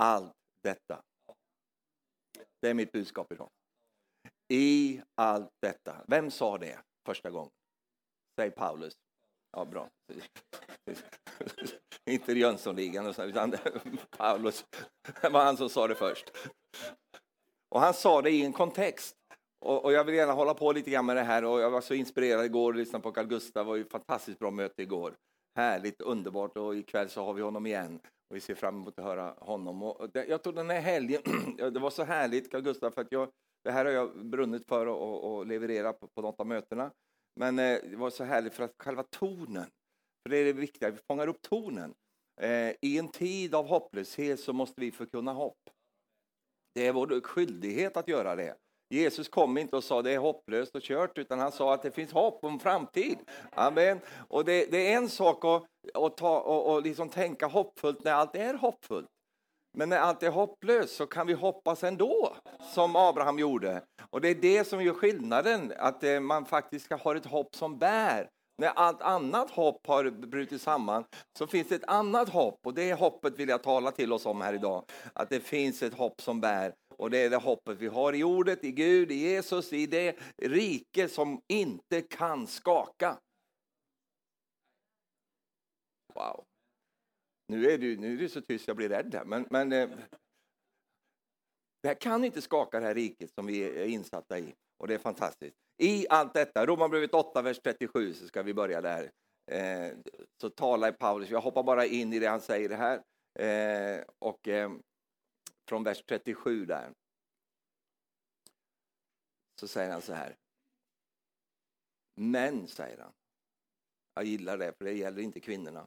allt detta. Det är mitt budskap idag. I allt detta. Vem sa det första gången? Säg Paulus. Ja, bra. Inte Jönssonligan, utan Paulus. Det var han som sa det först. Och han sa det i en kontext. Och, och, jag vill gärna hålla på lite grann med det här. Och jag var så inspirerad igår och lyssnade på Carl Gustaf. Det var ju ett fantastiskt bra möte igår. Härligt, underbart. Och ikväll så har vi honom igen. Och vi ser fram emot att höra honom. Och det, jag tror den här helgen, det var så härligt Carl Gustaf, för att jag, det här har jag brunnit för att leverera på, på något av mötena. Men eh, det var så härligt för att själva tonen, för det är det viktiga, vi fångar upp tonen. Eh, I en tid av hopplöshet så måste vi förkunna hopp. Det är vår skyldighet att göra det. Jesus kom inte och sa det är hopplöst och kört, utan han sa att det finns hopp om framtid. Amen. Och det, det är en sak att, att ta, och, och liksom tänka hoppfullt när allt är hoppfullt. Men när allt är hopplöst så kan vi hoppas ändå, som Abraham gjorde. Och det är det som gör skillnaden, att eh, man faktiskt har ett hopp som bär. När allt annat hopp har brutit samman så finns det ett annat hopp och det hoppet vill jag tala till oss om här idag. Att det finns ett hopp som bär och det är det hoppet vi har i ordet, i Gud, i Jesus, i det rike som inte kan skaka. Wow. Nu är du nu är du så tyst jag blir rädd här, men, men eh, det här kan inte skaka det här riket som vi är insatta i. Och det är fantastiskt. I allt detta, Romarbrevet 8, vers 37, så ska vi börja där. Eh, så talar Paulus, jag hoppar bara in i det han säger här. Eh, och eh, från vers 37 där. Så säger han så här. Men, säger han. Jag gillar det, för det gäller inte kvinnorna.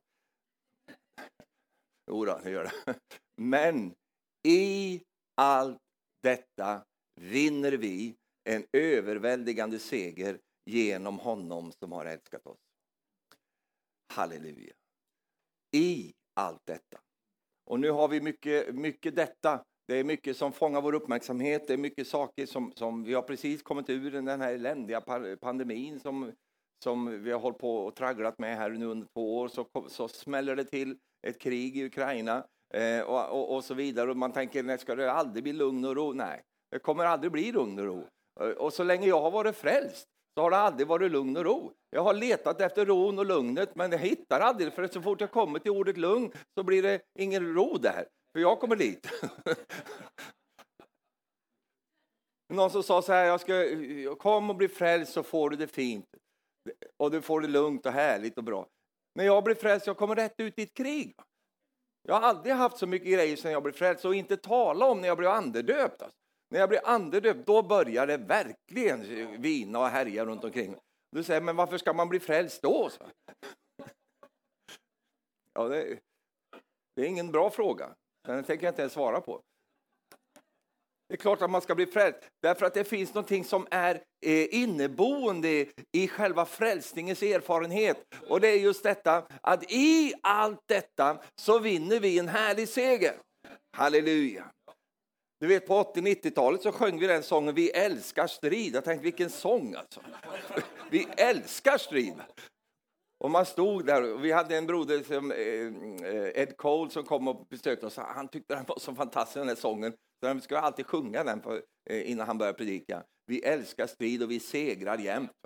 Jo då, det gör det. Men i allt detta vinner vi en överväldigande seger genom honom som har älskat oss. Halleluja. I allt detta. Och nu har vi mycket, mycket detta. Det är mycket som fångar vår uppmärksamhet. Det är mycket saker som, som vi har precis kommit ur den här eländiga pandemin som, som vi har hållit på och tragglat med här nu under två år. Så, så smäller det till ett krig i Ukraina eh, och, och, och, så vidare. Och man tänker, nej, ska det aldrig bli lugn och ro? Nej, det kommer aldrig bli lugn och ro. Eh, och så länge jag har varit frälst så har det aldrig varit lugn och ro. Jag har letat efter ron och lugnet, men jag hittar aldrig, för så fort jag kommer till ordet lugn så blir det ingen ro där, för jag kommer dit. Någon som sa så här, jag ska, kom och bli frälst så får du det fint. Och du får det lugnt och härligt och bra. När jag blir frälst, jag kommer rätt ut i ett krig. Jag har aldrig haft så mycket grejer sedan jag blev frälst, och inte tala om när jag blev andedöpt. Alltså. När jag blev andedöpt, då började det verkligen vina och härja runt omkring. Du säger, men varför ska man bli frälst då? Så? Ja, det, det är ingen bra fråga. Den tänker jag inte ens svara på. Det är klart att man ska bli frälst, därför att det finns någonting som är eh, inneboende i själva frälsningens erfarenhet. Och det är just detta att i allt detta så vinner vi en härlig seger. Halleluja. Du vet på 80-90-talet så sjöng vi den sången Vi älskar strid. Jag tänkte vilken sång alltså. Vi älskar strid. Och man stod där och vi hade en broder som eh, eh, Ed Cole som kom och besökte oss. Han tyckte den var så fantastisk den här sången. Så han skulle alltid sjunga den på, eh, innan han började predika. Vi älskar strid och vi segrar jämt.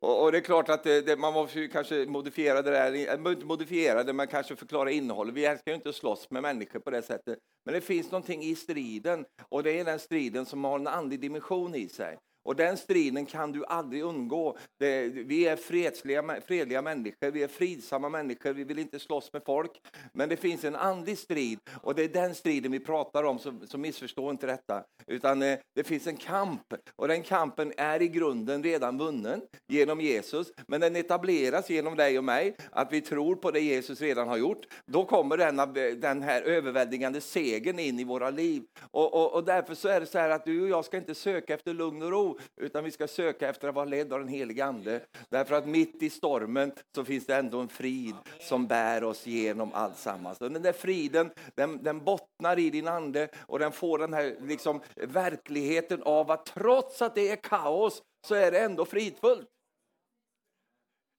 Och, och, det är klart att det, det, man måste kanske modifiera det där, inte modifiera det, men kanske förklara innehållet. Vi älskar ju inte att slåss med människor på det sättet. Men det finns någonting i striden, och det är den striden som har en andlig dimension i sig. Och den striden kan du aldrig undgå. Det, vi är fredsliga, fredliga människor, vi är fridsamma människor, vi vill inte slåss med folk. Men det finns en andlig strid och det är den striden vi pratar om, så, så missförstå inte detta. Utan eh, det finns en kamp och den kampen är i grunden redan vunnen genom Jesus. Men den etableras genom dig och mig, att vi tror på det Jesus redan har gjort. Då kommer denna, eh, den här överväldigande segern in i våra liv. Och, och, och därför så är det så här att du och jag ska inte söka efter lugn och ro, utan vi ska söka efter att vara ledd av den helige Ande. Därför att mitt i stormen så finns det ändå en frid som bär oss genom alltsammans. Och den där friden, den, den bottnar i din ande och den får den här liksom, verkligheten av att trots att det är kaos så är det ändå fridfullt.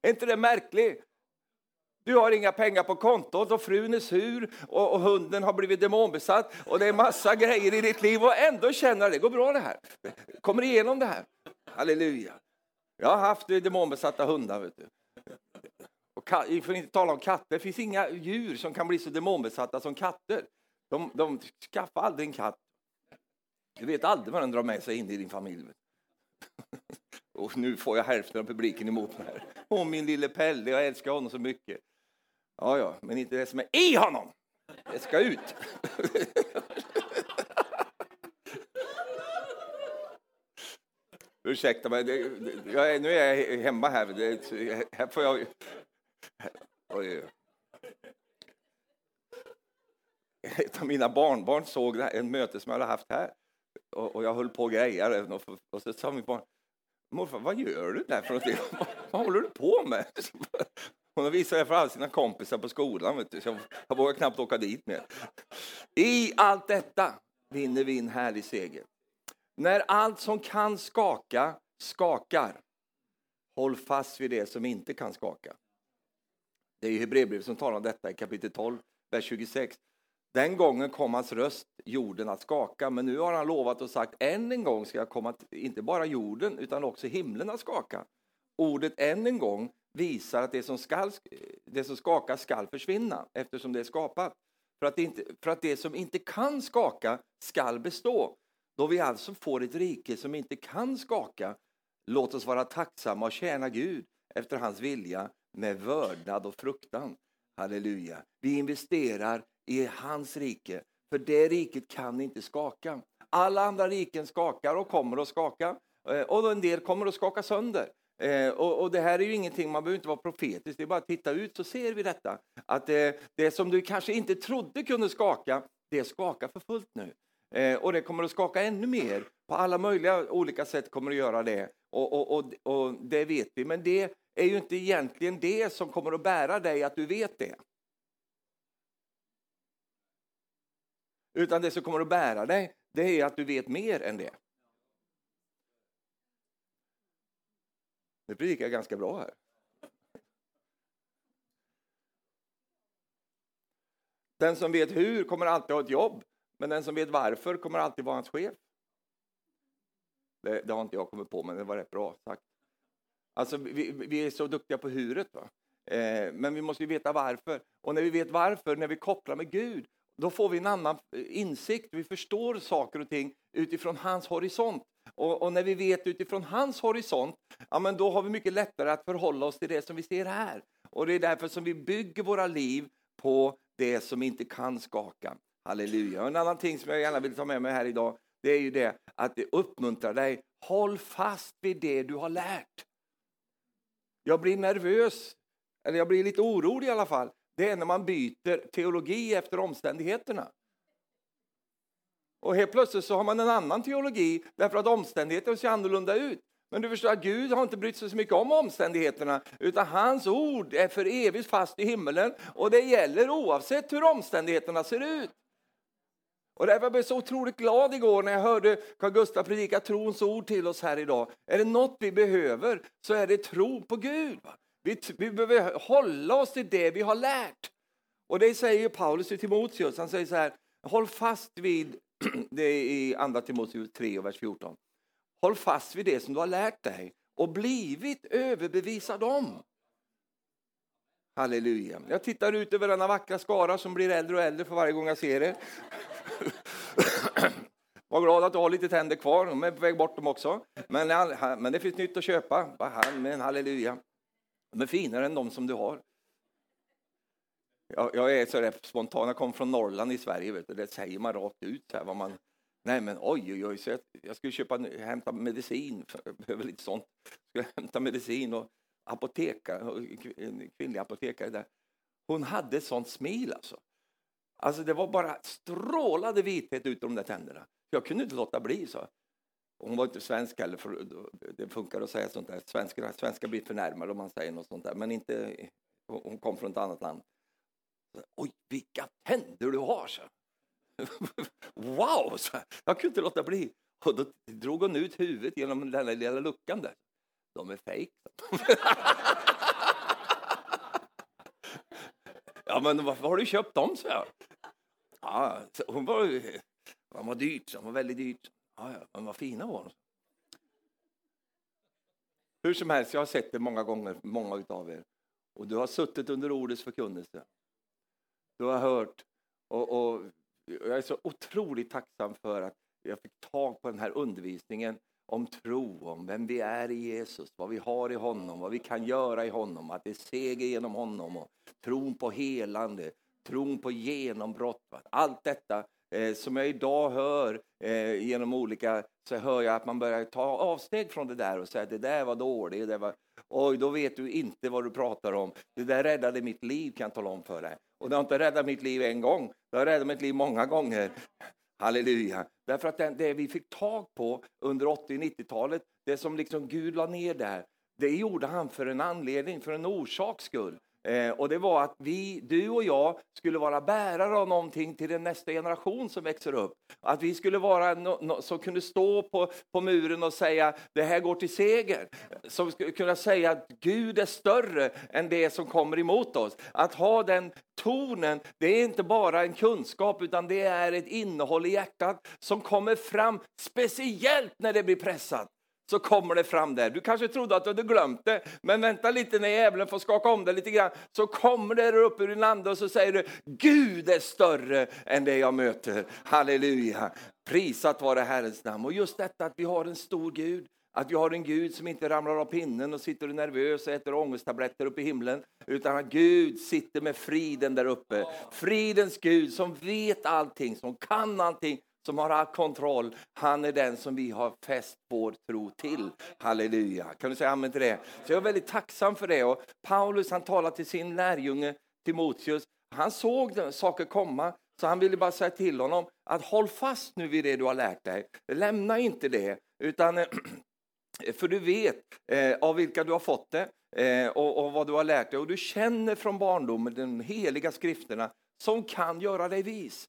Är inte det märkligt? Du har inga pengar på kontot och frun är sur och, och hunden har blivit demonbesatt och det är massa grejer i ditt liv och ändå känner det går bra det här. Kommer igenom det här. Halleluja. Jag har haft demonbesatta hundar. Vet du. Och vi får inte tala om katter. Det finns inga djur som kan bli så demonbesatta som katter. De, de skaffar aldrig en katt. Du vet aldrig vad den drar med sig in i din familj. Och nu får jag hälften av publiken emot mig. Åh, min lille Pelle, jag älskar honom så mycket. Ja, ja, men inte det som är i honom. Det ska ut. Ursäkta mig, jag, nu är jag hemma här. Det, här får jag... Oj. Ett av mina barnbarn såg en möte som jag hade haft här. Och, och jag höll på och grejade. Och, och så sa mitt barn, morfar, vad gör du där för någonting? vad håller du på med? Hon har visat det för alla sina kompisar på skolan, vet du, så jag vågar knappt åka dit mer. I allt detta vinner vi en härlig seger. När allt som kan skaka skakar, håll fast vid det som inte kan skaka. Det är Hebreerbrevet som talar om detta i kapitel 12, vers 26. Den gången kom hans röst jorden att skaka, men nu har han lovat och sagt än en gång ska jag komma, inte bara jorden utan också himlen att skaka. Ordet än en gång visar att det som, skall, det som skakar skall försvinna eftersom det är skapat. För att, det inte, för att det som inte kan skaka skall bestå. Då vi alltså får ett rike som inte kan skaka, låt oss vara tacksamma och tjäna Gud efter hans vilja med vördnad och fruktan. Halleluja. Vi investerar i hans rike, för det riket kan inte skaka. Alla andra riken skakar och kommer att skaka, eh, och en del kommer att skaka sönder. Eh, och, och, det här är ju ingenting, man behöver inte vara profetisk, det är bara att titta ut så ser vi detta. Att eh, det som du kanske inte trodde kunde skaka, det skakar för fullt nu. Eh, och det kommer att skaka ännu mer. På alla möjliga olika sätt kommer det att göra det. Och, och, och, och det vet vi. Men det är ju inte egentligen det som kommer att bära dig att du vet det. Utan det som kommer att bära dig, det är att du vet mer än det. Nu predikar jag ganska bra här. Den som vet hur kommer alltid ha ett jobb, men den som vet varför kommer alltid vara hans chef. Det, det har inte jag kommit på, men det var rätt bra sagt. Alltså, vi, vi är så duktiga på huret, va? Eh, men vi måste ju veta varför. Och när vi vet varför, när vi kopplar med Gud, då får vi en annan insikt. Vi förstår saker och ting utifrån hans horisont. Och, och, när vi vet utifrån hans horisont, ja, men då har vi mycket lättare att förhålla oss till det som vi ser här. Och det är därför som vi bygger våra liv på det som inte kan skaka. Halleluja. Och en annan ting som jag gärna vill ta med mig här idag, det är ju det att det uppmuntrar dig. Håll fast vid det du har lärt. Jag blir nervös, eller jag blir lite orolig i alla fall, det är när man byter teologi efter omständigheterna. Och helt plötsligt så har man en annan teologi därför att omständigheterna ser annorlunda ut. Men du förstår att Gud har inte brytt sig så mycket om omständigheterna utan hans ord är för evigt fast i himmelen och det gäller oavsett hur omständigheterna ser ut. Och därför blev jag så otroligt glad igår när jag hörde Carl Gustaf predika trons ord till oss här idag. Är det något vi behöver så är det tro på Gud. Vi, vi behöver hålla oss till det vi har lärt. Och det säger Paulus till Timoteus. Han säger så här, håll fast vid, det är i andra Timoteus 3 och vers 14. Håll fast vid det som du har lärt dig och blivit överbevisad om. Halleluja. Jag tittar ut över denna vackra skara som blir äldre och äldre för varje gång jag ser er. Var glad att du har lite tänder kvar, de är på väg bort dem också. Men, men det finns nytt att köpa. Men halleluja. De är finare än de som du har. Jag, jag är så där spontan, jag kommer från Norrland i Sverige, vet du. det säger man rakt ut. Så här, vad man, nej men oj, oj, oj, så jag, jag skulle köpa, hämta medicin, jag behöver lite sånt. Jag skulle hämta medicin och apotekare, en kvinnlig apotekare där. Hon hade ett sånt smil alltså. Alltså det var bara strålade vithet ut de där tänderna. Jag kunde inte låta bli. så. Hon var inte svensk heller, för det funkar att säga sånt där. Svenskar, svenskar blir förnärmade om man säger något sånt där, men inte, hon kom från ett annat land. Oj, vilka tänder du har! Så. wow! Så. Jag kunde inte låta bli. Och då drog hon ut huvudet genom den lilla luckan där. De är fejk. Ja, men varför har du köpt dem? så jag. Ja, hon var, de var dyrt, de var väldigt dyrt. Ja, ja, men vad fina var de. Hur som helst, jag har sett det många gånger, många av er. Och du har suttit under ordets förkunnelse. Du har hört. Och, och jag är så otroligt tacksam för att jag fick tag på den här undervisningen om tro, om vem vi är i Jesus, vad vi har i honom, vad vi kan göra i honom, att det är seger genom honom, och tron på helande, tron på genombrott. Allt detta eh, som jag idag hör eh, genom olika, så hör jag att man börjar ta avsteg från det där och säga att det där var dåligt, det var, oj då vet du inte vad du pratar om. Det där räddade mitt liv kan jag tala om för dig. Och det har inte räddat mitt liv en gång, det har räddat mitt liv många gånger. Halleluja. Därför att det vi fick tag på under 80-90-talet, det som liksom Gud la ner där, det gjorde han för en anledning, för en orsaks skull. Eh, och det var att vi, du och jag skulle vara bärare av någonting till den nästa generation som växer upp. Att vi skulle vara no, no, som kunde stå på, på muren och säga det här går till seger. Som skulle kunna säga att Gud är större än det som kommer emot oss. Att ha den tonen, det är inte bara en kunskap utan det är ett innehåll i hjärtat som kommer fram speciellt när det blir pressat så kommer det fram där. Du kanske trodde att du hade glömt det, men vänta lite när djävulen får skaka om det lite grann, så kommer det upp ur din ande och så säger du, Gud är större än det jag möter. Halleluja! Prisat vare Herrens namn. Och just detta att vi har en stor Gud, att vi har en Gud som inte ramlar av pinnen och sitter nervös och äter ångesttabletter uppe i himlen, utan att Gud sitter med friden där uppe. Fridens Gud som vet allting, som kan allting, som har all kontroll, han är den som vi har fäst vår tro till. Halleluja. Kan du säga amen till det? Så jag är väldigt tacksam för det. Och Paulus han talar till sin lärjunge Timoteus. Han såg saker komma, så han ville bara säga till honom att håll fast nu vid det du har lärt dig. Lämna inte det, utan eh, för du vet eh, av vilka du har fått det eh, och, och, vad du har lärt dig. Och du känner från barndomen de heliga skrifterna som kan göra dig vis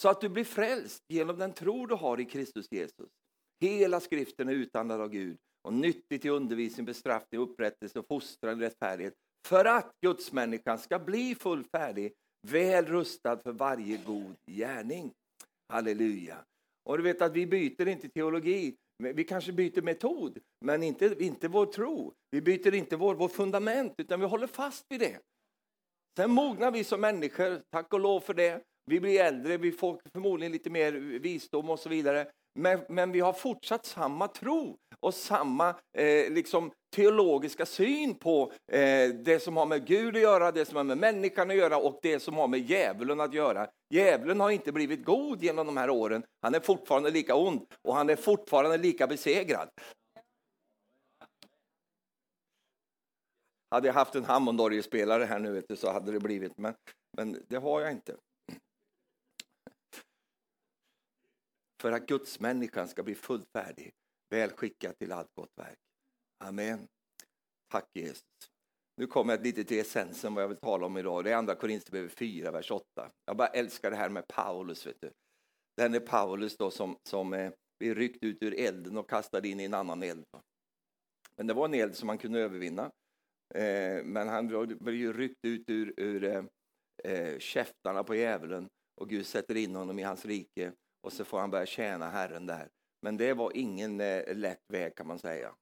så att du blir frälst genom den tro du har i Kristus Jesus. Hela skriften är utandad av Gud och nyttig till undervisning, bestraffning, upprättelse och fostran i rättfärdighet för att Guds människan ska bli fullfärdig, väl rustad för varje god gärning. Halleluja! Och du vet att vi byter inte teologi, vi kanske byter metod, men inte, inte vår tro. Vi byter inte vår, vår fundament, utan vi håller fast vid det. Sen mognar vi som människor, tack och lov för det. Vi blir äldre, vi får förmodligen lite mer visdom och så vidare. Men, men vi har fortsatt samma tro och samma eh, liksom, teologiska syn på eh, det som har med Gud att göra, det som har med människan att göra och det som har med djävulen att göra. Djävulen har inte blivit god genom de här åren. Han är fortfarande lika ond och han är fortfarande lika besegrad. Hade jag haft en Hammondorgelspelare här nu vet du, så hade det blivit, men, men det har jag inte. För att Guds människan ska bli fullfärdig, väl skickad till allt gott verk. Amen. Tack Jesus. Nu kommer jag lite till essensen vad jag vill tala om idag. Det är andra Korinthierbrevet 4, vers 8. Jag bara älskar det här med Paulus. Vet du. Den är Paulus då som, som eh, blir ryckt ut ur elden och kastad in i en annan eld. Men det var en eld som han kunde övervinna. Eh, men han blev ju ryckt ut ur, ur eh, käftarna på djävulen och Gud sätter in honom i hans rike och så får han börja tjäna Herren där. Men det var ingen eh, lätt väg kan man säga.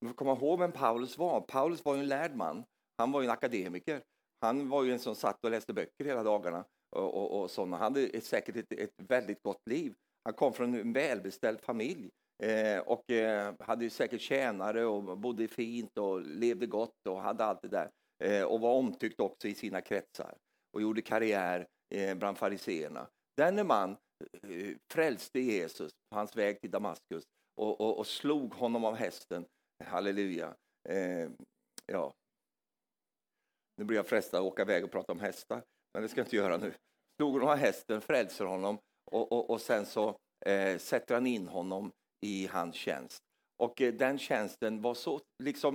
Man får komma ihåg vem Paulus var. Paulus var ju en lärd man. Han var ju en akademiker. Han var ju en som satt och läste böcker hela dagarna. Och, och, och sådana. Han hade säkert ett, ett, väldigt gott liv. Han kom från en välbeställd familj eh, och eh, hade säkert tjänare och bodde fint och levde gott och hade allt det där. Eh, och var omtyckt också i sina kretsar och gjorde karriär eh, bland fariseerna. Denne man eh, frälste Jesus på hans väg till Damaskus och, och, och slog honom av hästen. Halleluja. Eh, ja. Nu blir jag frestad att åka iväg och prata om hästar, men det ska jag inte göra nu. Slog honom av hästen, frälser honom och, och, och sen så eh, sätter han in honom i hans tjänst. Och eh, den tjänsten var så, liksom,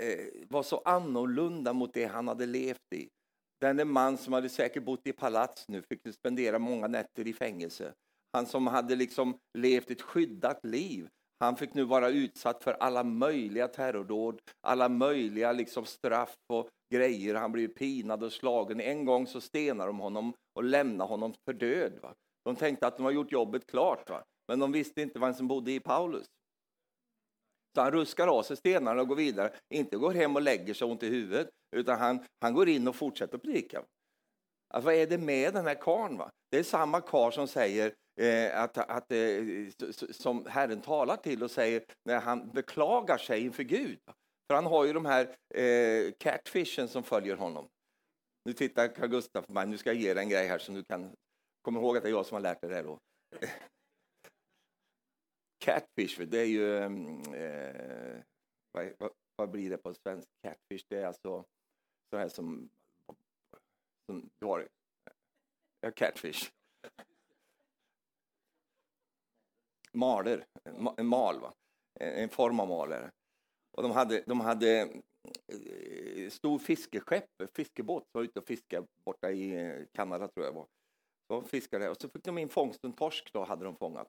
eh, var så annorlunda mot det han hade levt i. Denne man som hade säkert bott i palats nu fick spendera många nätter i fängelse. Han som hade liksom levt ett skyddat liv. Han fick nu vara utsatt för alla möjliga terrordåd, alla möjliga liksom straff och grejer. Han blev pinad och slagen. En gång så stenar de honom och lämnar honom för död. Va? De tänkte att de har gjort jobbet klart, va? men de visste inte vem som bodde i Paulus. Så han ruskar av sig stenarna och går vidare. Inte går hem och lägger sig ont i huvudet, utan han, han går in och fortsätter predika. Alltså, vad är det med den här karln? Va? Det är samma karl som säger eh, att, att eh, som Herren talar till och säger när han beklagar sig inför Gud. För han har ju de här eh, catfishen som följer honom. Nu tittar Carl Gustaf på mig, nu ska jag ge dig en grej här så du kan komma ihåg att det är jag som har lärt dig det här då. Catfish, det är ju... Mm, eh, vad, vad, vad, blir det på svensk? Catfish, det är alltså så här som... som du har, eh, ja, catfish. Maler, en mal, va? en form av maler. Och de hade, de hade eh, stor fiskeskepp, fiskebåt som var ute och fiskade borta i eh, Kanada tror jag var. De fiskade och så fick de in fångsten torsk då hade de fångat.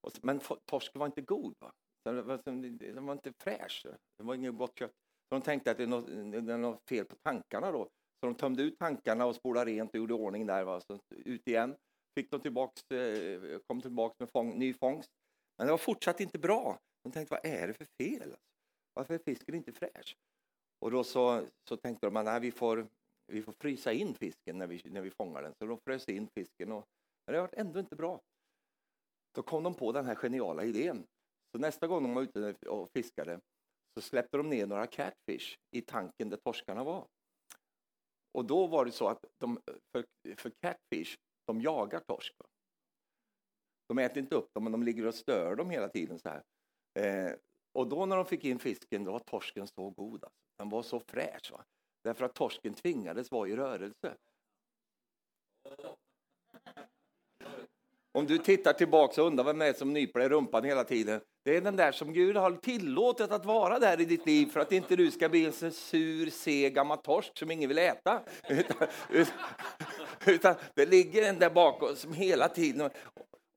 Och, men torsken var inte god. Va? Den var, den var inte fräsch. Det var inget gott kött. Så de tänkte att det är, något, det är något fel på tankarna då. Så de tömde ut tankarna och spolade rent och gjorde ordning där. Va? Så ut igen. Fick de tillbaks, eh, kom tillbaka med fång, ny fångst. Men det var fortsatt inte bra. De tänkte, vad är det för fel? Alltså? Varför är fisken inte fräsch? Och då så, så tänkte de att vi får, vi får frysa in fisken när vi, när vi fångar den. Så de frös in fisken. Och, men det var ändå inte bra. Då kom de på den här geniala idén. Så nästa gång de var ute och fiskade så släppte de ner några catfish i tanken där torskarna var. Och då var det så att de, för, för catfish, de jagar torsk. De äter inte upp dem, men de ligger och stör dem hela tiden. så här. Eh, och då när de fick in fisken, då var torsken så god. Alltså. Den var så fräsch. Va? Därför att torsken tvingades vara i rörelse. Om du tittar tillbaka och undrar vem det är som nyper dig rumpan hela tiden. Det är den där som Gud har tillåtit att vara där i ditt liv för att inte du ska bli en sur, seg gammal torsk som ingen vill äta. Utan, utan utan, det ligger en där bakom som hela tiden...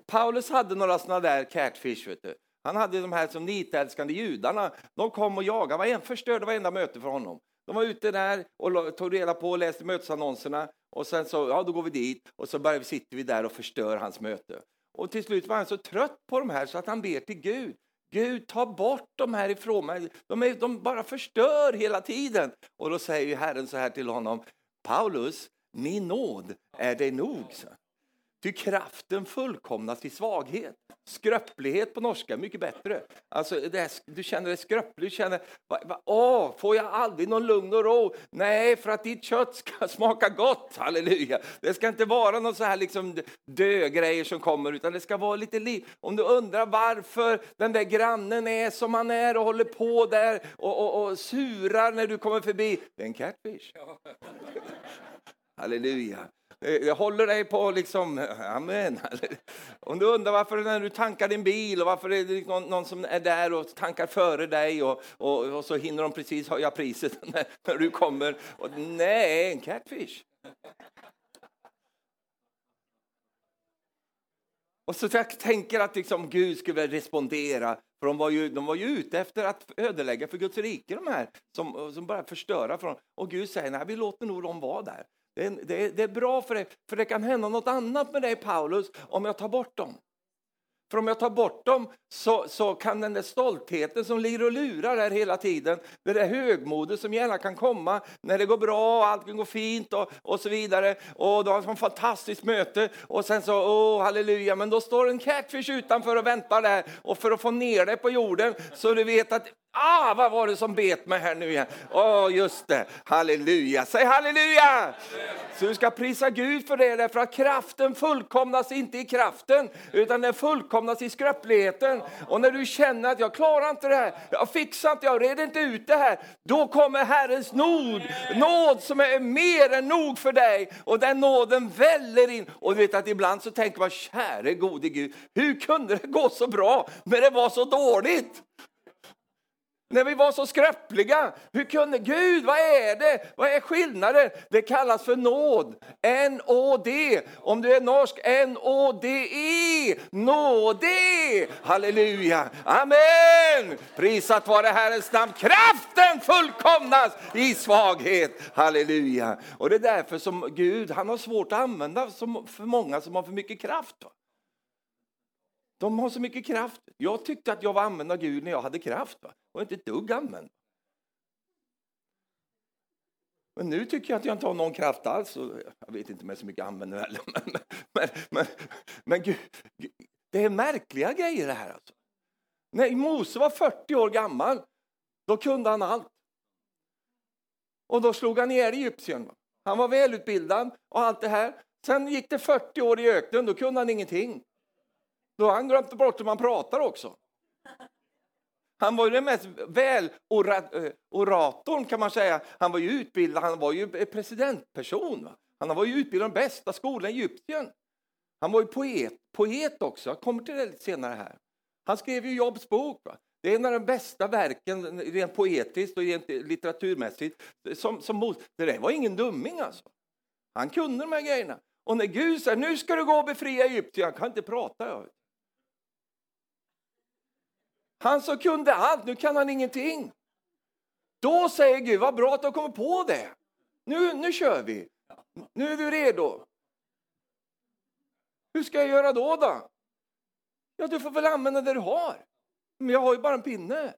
Paulus hade några sådana där catfish. Vet du. Han hade de här som nitälskande judarna. De kom och jagade, förstörde varenda möte för honom. De var ute där och tog reda på och läste mötesannonserna. Och sen så, ja då går vi dit och så bara sitter vi där och förstör hans möte. Och till slut var han så trött på de här så att han ber till Gud. Gud, ta bort dem härifrån mig. De, är, de bara förstör hela tiden. Och då säger Herren så här till honom. Paulus, min nåd är dig nog. Ty kraften fullkomnas i svaghet. Skröplighet på norska, mycket bättre. Alltså, det, du känner dig skröplig, du känner, va, va, åh, får jag aldrig någon lugn och ro? Nej, för att ditt kött ska smaka gott, halleluja. Det ska inte vara någon så här liksom dögrejer som kommer, utan det ska vara lite liv. Om du undrar varför den där grannen är som han är och håller på där och, och, och surar när du kommer förbi, det är en catfish. halleluja. Eh, jag håller dig på liksom, amen. Om du undrar varför när du tankar din bil och varför är det liksom någon, någon som är där och tankar före dig och, och, och så hinner de precis höja priset när, när du kommer. Och, nej, en catfish. Och så jag tänker att liksom Gud skulle respondera, för de var, ju, de var ju ute efter att ödelägga för Guds rike, de här som, som började förstöra. dem. och Gud säger, nej vi låter nog dem vara där. Det är, det, är, det är, bra för dig, för det kan hända något annat med dig Paulus om jag tar bort dem. För om jag tar bort dem så, så kan den där stoltheten som ligger och lurar där hela tiden, det där högmodet som gärna kan komma när det går bra och allting går fint och, och så vidare och du har ett fantastiskt möte och sen så, åh halleluja, men då står en catfish utanför och väntar där och för att få ner dig på jorden så du vet att Ah, vad var det som bet mig här nu igen? Åh, oh, just det. Halleluja. Säg halleluja! Så du ska prisa Gud för det, därför att kraften fullkomnas inte i kraften, utan den fullkomnas i skröpligheten. Och när du känner att jag klarar inte det här, jag fixar inte, jag reder inte ut det här, då kommer Herrens nåd, nåd som är mer än nog för dig. Och den nåden väller in. Och du vet att ibland så tänker man, käre gode Gud, hur kunde det gå så bra när det var så dåligt? När vi var så skröpliga. Hur kunde Gud, vad är det? Vad är skillnaden? Det kallas för nåd. N-O-D. Om du är norsk, N-O-D-E. Nåde. Halleluja. Amen. Prisat vare Herrens namn. Kraften fullkomnas i svaghet. Halleluja. Och det är därför som Gud, han har svårt att använda för många som har för mycket kraft. De har så mycket kraft. Jag tyckte att jag var använd av Gud när jag hade kraft. Va? Och inte ett dugg använd. Men nu tycker jag att jag inte har någon kraft alls. Jag vet inte om jag är så mycket använder heller. Men, men, men, men Gud, det är märkliga grejer det här. Alltså. När Mose var 40 år gammal, då kunde han allt. Och då slog han ihjäl Egyptien. Han var välutbildad och allt det här. Sen gick det 40 år i öknen, då kunde han ingenting. Då har han glömt bort hur man pratar också. Han var ju den mest väl-oratorn eh, kan man säga. Han var ju utbildad, han var ju presidentperson. Va? Han var ju utbildad i den bästa skolan i Egypten. Han var ju poet, poet också, jag kommer till det lite senare här. Han skrev ju Jobs bok. Va? Det är en av de bästa verken rent poetiskt och rent litteraturmässigt. Som, som, det där var ingen dumming alltså. Han kunde de här grejerna. Och när Gud säger nu ska du gå och befria Egypten, han kan inte prata. Jag. Han som kunde allt, nu kan han ingenting. Då säger Gud, vad bra att du har kommit på det. Nu, nu kör vi. Nu är du redo. Hur ska jag göra då? då? Ja, du får väl använda det du har. Men jag har ju bara en pinne.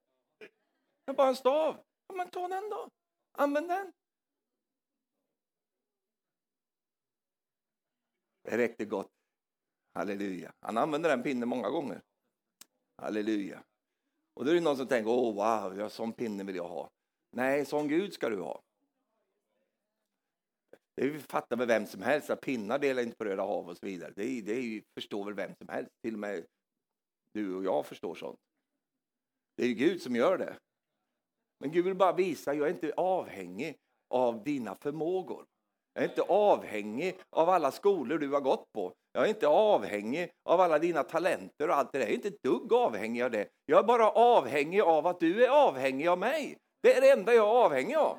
Jag har bara en stav. Ja, men ta den då. Använd den. Det räckte gott. Halleluja. Han använde den pinnen många gånger. Halleluja. Och då är det någon som tänker, åh wow, jag, sån pinne vill jag ha. Nej, sån Gud ska du ha. Det fattar väl vem som helst, att pinnar delar inte på Röda hav och så vidare. Det, det förstår väl vem som helst, till och med du och jag förstår sånt. Det är ju Gud som gör det. Men Gud vill bara visa, jag är inte avhängig av dina förmågor. Jag är inte avhängig av alla skolor du har gått på. Jag är inte avhängig av alla dina talenter och allt det där. Jag är inte ett dugg avhängig av det. Jag är bara avhängig av att du är avhängig av mig. Det är det enda jag är avhängig av.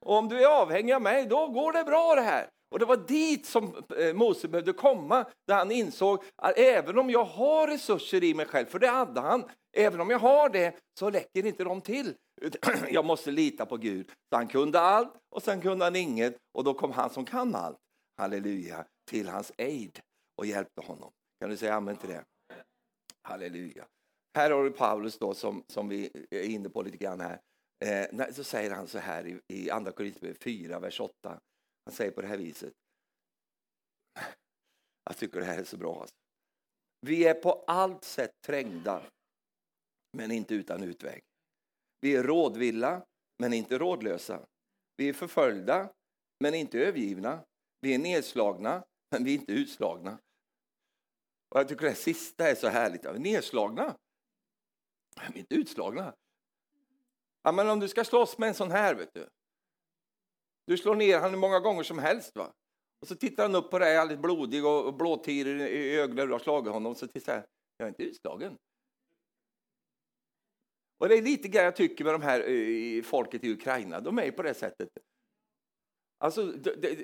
Och om du är avhängig av mig, då går det bra det här. Och det var dit som eh, Mose behövde komma, där han insåg att även om jag har resurser i mig själv, för det hade han, även om jag har det, så räcker inte de till. Jag måste lita på Gud. Så han kunde allt och sen kunde han inget och då kom han som kan allt, halleluja, till hans aid och hjälpte honom. Kan du säga amen till det? Halleluja. Här har du Paulus då som, som vi är inne på lite grann här. Eh, så säger han så här i, i Andra Korinthierbrevet 4, vers 8. Han säger på det här viset. Jag tycker det här är så bra. Alltså. Vi är på allt sätt trängda, men inte utan utväg. Vi är rådvilla, men inte rådlösa. Vi är förföljda, men inte övergivna. Vi är nedslagna, men vi är inte utslagna. Och jag tycker det sista är så härligt. Vi är nedslagna, men vi är inte utslagna. Ja, men om du ska slåss med en sån här, vet du. Du slår ner honom hur många gånger som helst. va? Och så tittar han upp på dig alldeles blodig och blåtir i ögonen du har slagit honom. Och så tittar han. jag är inte utslagen. Och det är lite grann jag tycker med de här eh, folket i Ukraina. De är på det sättet. Alltså, det, det,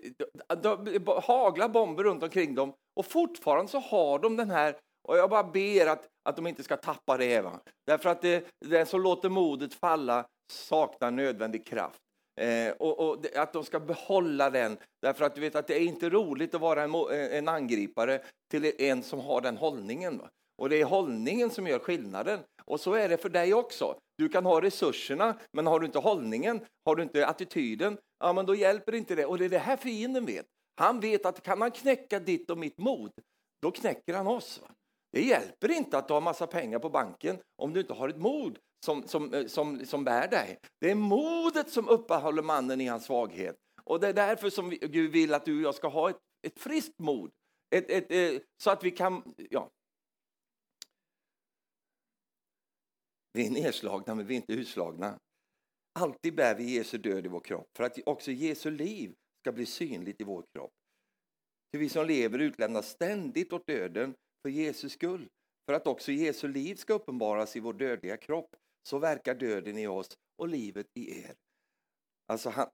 det, det haglar bomber runt omkring dem och fortfarande så har de den här och jag bara ber att, att de inte ska tappa det. Va? Därför att det, den som låter modet falla saknar nödvändig kraft. Eh, och, och, att de ska behålla den, därför att du vet att det är inte roligt att vara en, eh, en angripare till en som har den hållningen. Va? Och det är hållningen som gör skillnaden. Och så är det för dig också. Du kan ha resurserna, men har du inte hållningen, har du inte attityden, ja men då hjälper inte det. Och det är det här fienden vet. Han vet att kan han knäcka ditt och mitt mod, då knäcker han oss. Va? Det hjälper inte att du har massa pengar på banken om du inte har ett mod som, som, eh, som, som bär dig. Det är modet som uppehåller mannen i hans svaghet. Och det är därför som Gud vill att du och jag ska ha ett, ett friskt mod. Ett, ett, ett, så att vi kan, ja. Vi är nedslagna men vi är inte utslagna. Alltid bär vi Jesu död i vår kropp för att också Jesu liv ska bli synligt i vår kropp. För vi som lever utlämnas ständigt åt döden för Jesus skull, för att också Jesu liv ska uppenbaras i vår dödliga kropp. så verkar döden i oss och livet i er. Alltså han,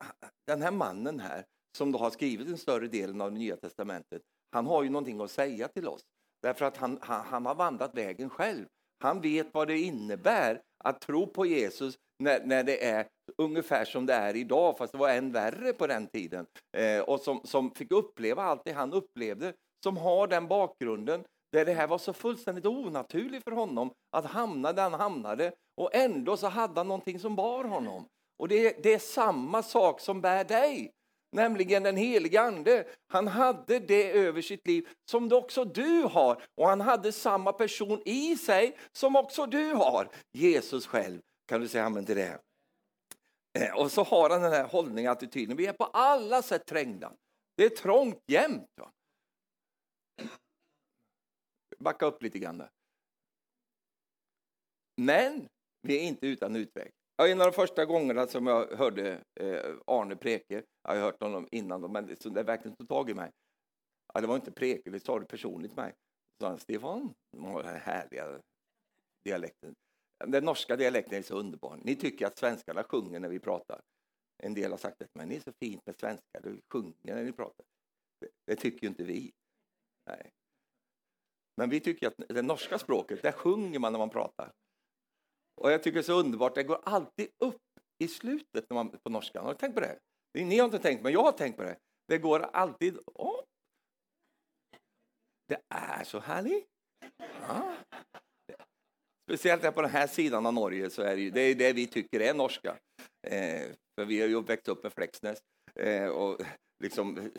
den här mannen här, som då har skrivit den större delen av det Nya Testamentet, han har ju någonting att säga till oss. Därför att han, han, han har vandrat vägen själv. Han vet vad det innebär att tro på Jesus när, när det är ungefär som det är idag, fast det var än värre på den tiden. Eh, och som, som fick uppleva allt det han upplevde, som har den bakgrunden där det här var så fullständigt onaturligt för honom att hamna där han hamnade och ändå så hade han någonting som bar honom. Och det, det är samma sak som bär dig, nämligen den helige Ande. Han hade det över sitt liv som också du har och han hade samma person i sig som också du har, Jesus själv. Kan du säga amen till det? Eh, och så har han den här hållningen, attityden. Vi är på alla sätt trängda. Det är trångt jämt. Va? Backa upp lite grann där. Men vi är inte utan utväg en av de första gångerna som jag hörde eh, Arne Preke, jag har hört honom innan, men det, det verkligen tog tag i mig. Ja, det var inte Preke, det sa det personligt till mig. Så han, Stefan, den härliga dialekten. Den norska dialekten är så underbar. Ni tycker att svenskarna sjunger när vi pratar. En del har sagt att men det är så fint med svenskar, du sjunger när ni pratar. Det, det tycker ju inte vi. Nej. Men vi tycker att det norska språket, där sjunger man när man pratar. Och jag tycker det är så underbart, det går alltid upp i slutet när man, på norskan. Har du tänkt på det? Ni har inte tänkt, men jag har tänkt på det. Det går alltid upp. Det är så härligt. Ja. Speciellt på den här sidan av Norge så är det, det är det vi tycker är norska. Eh, för vi har ju växt upp med Flexnäs. Eh, och liksom,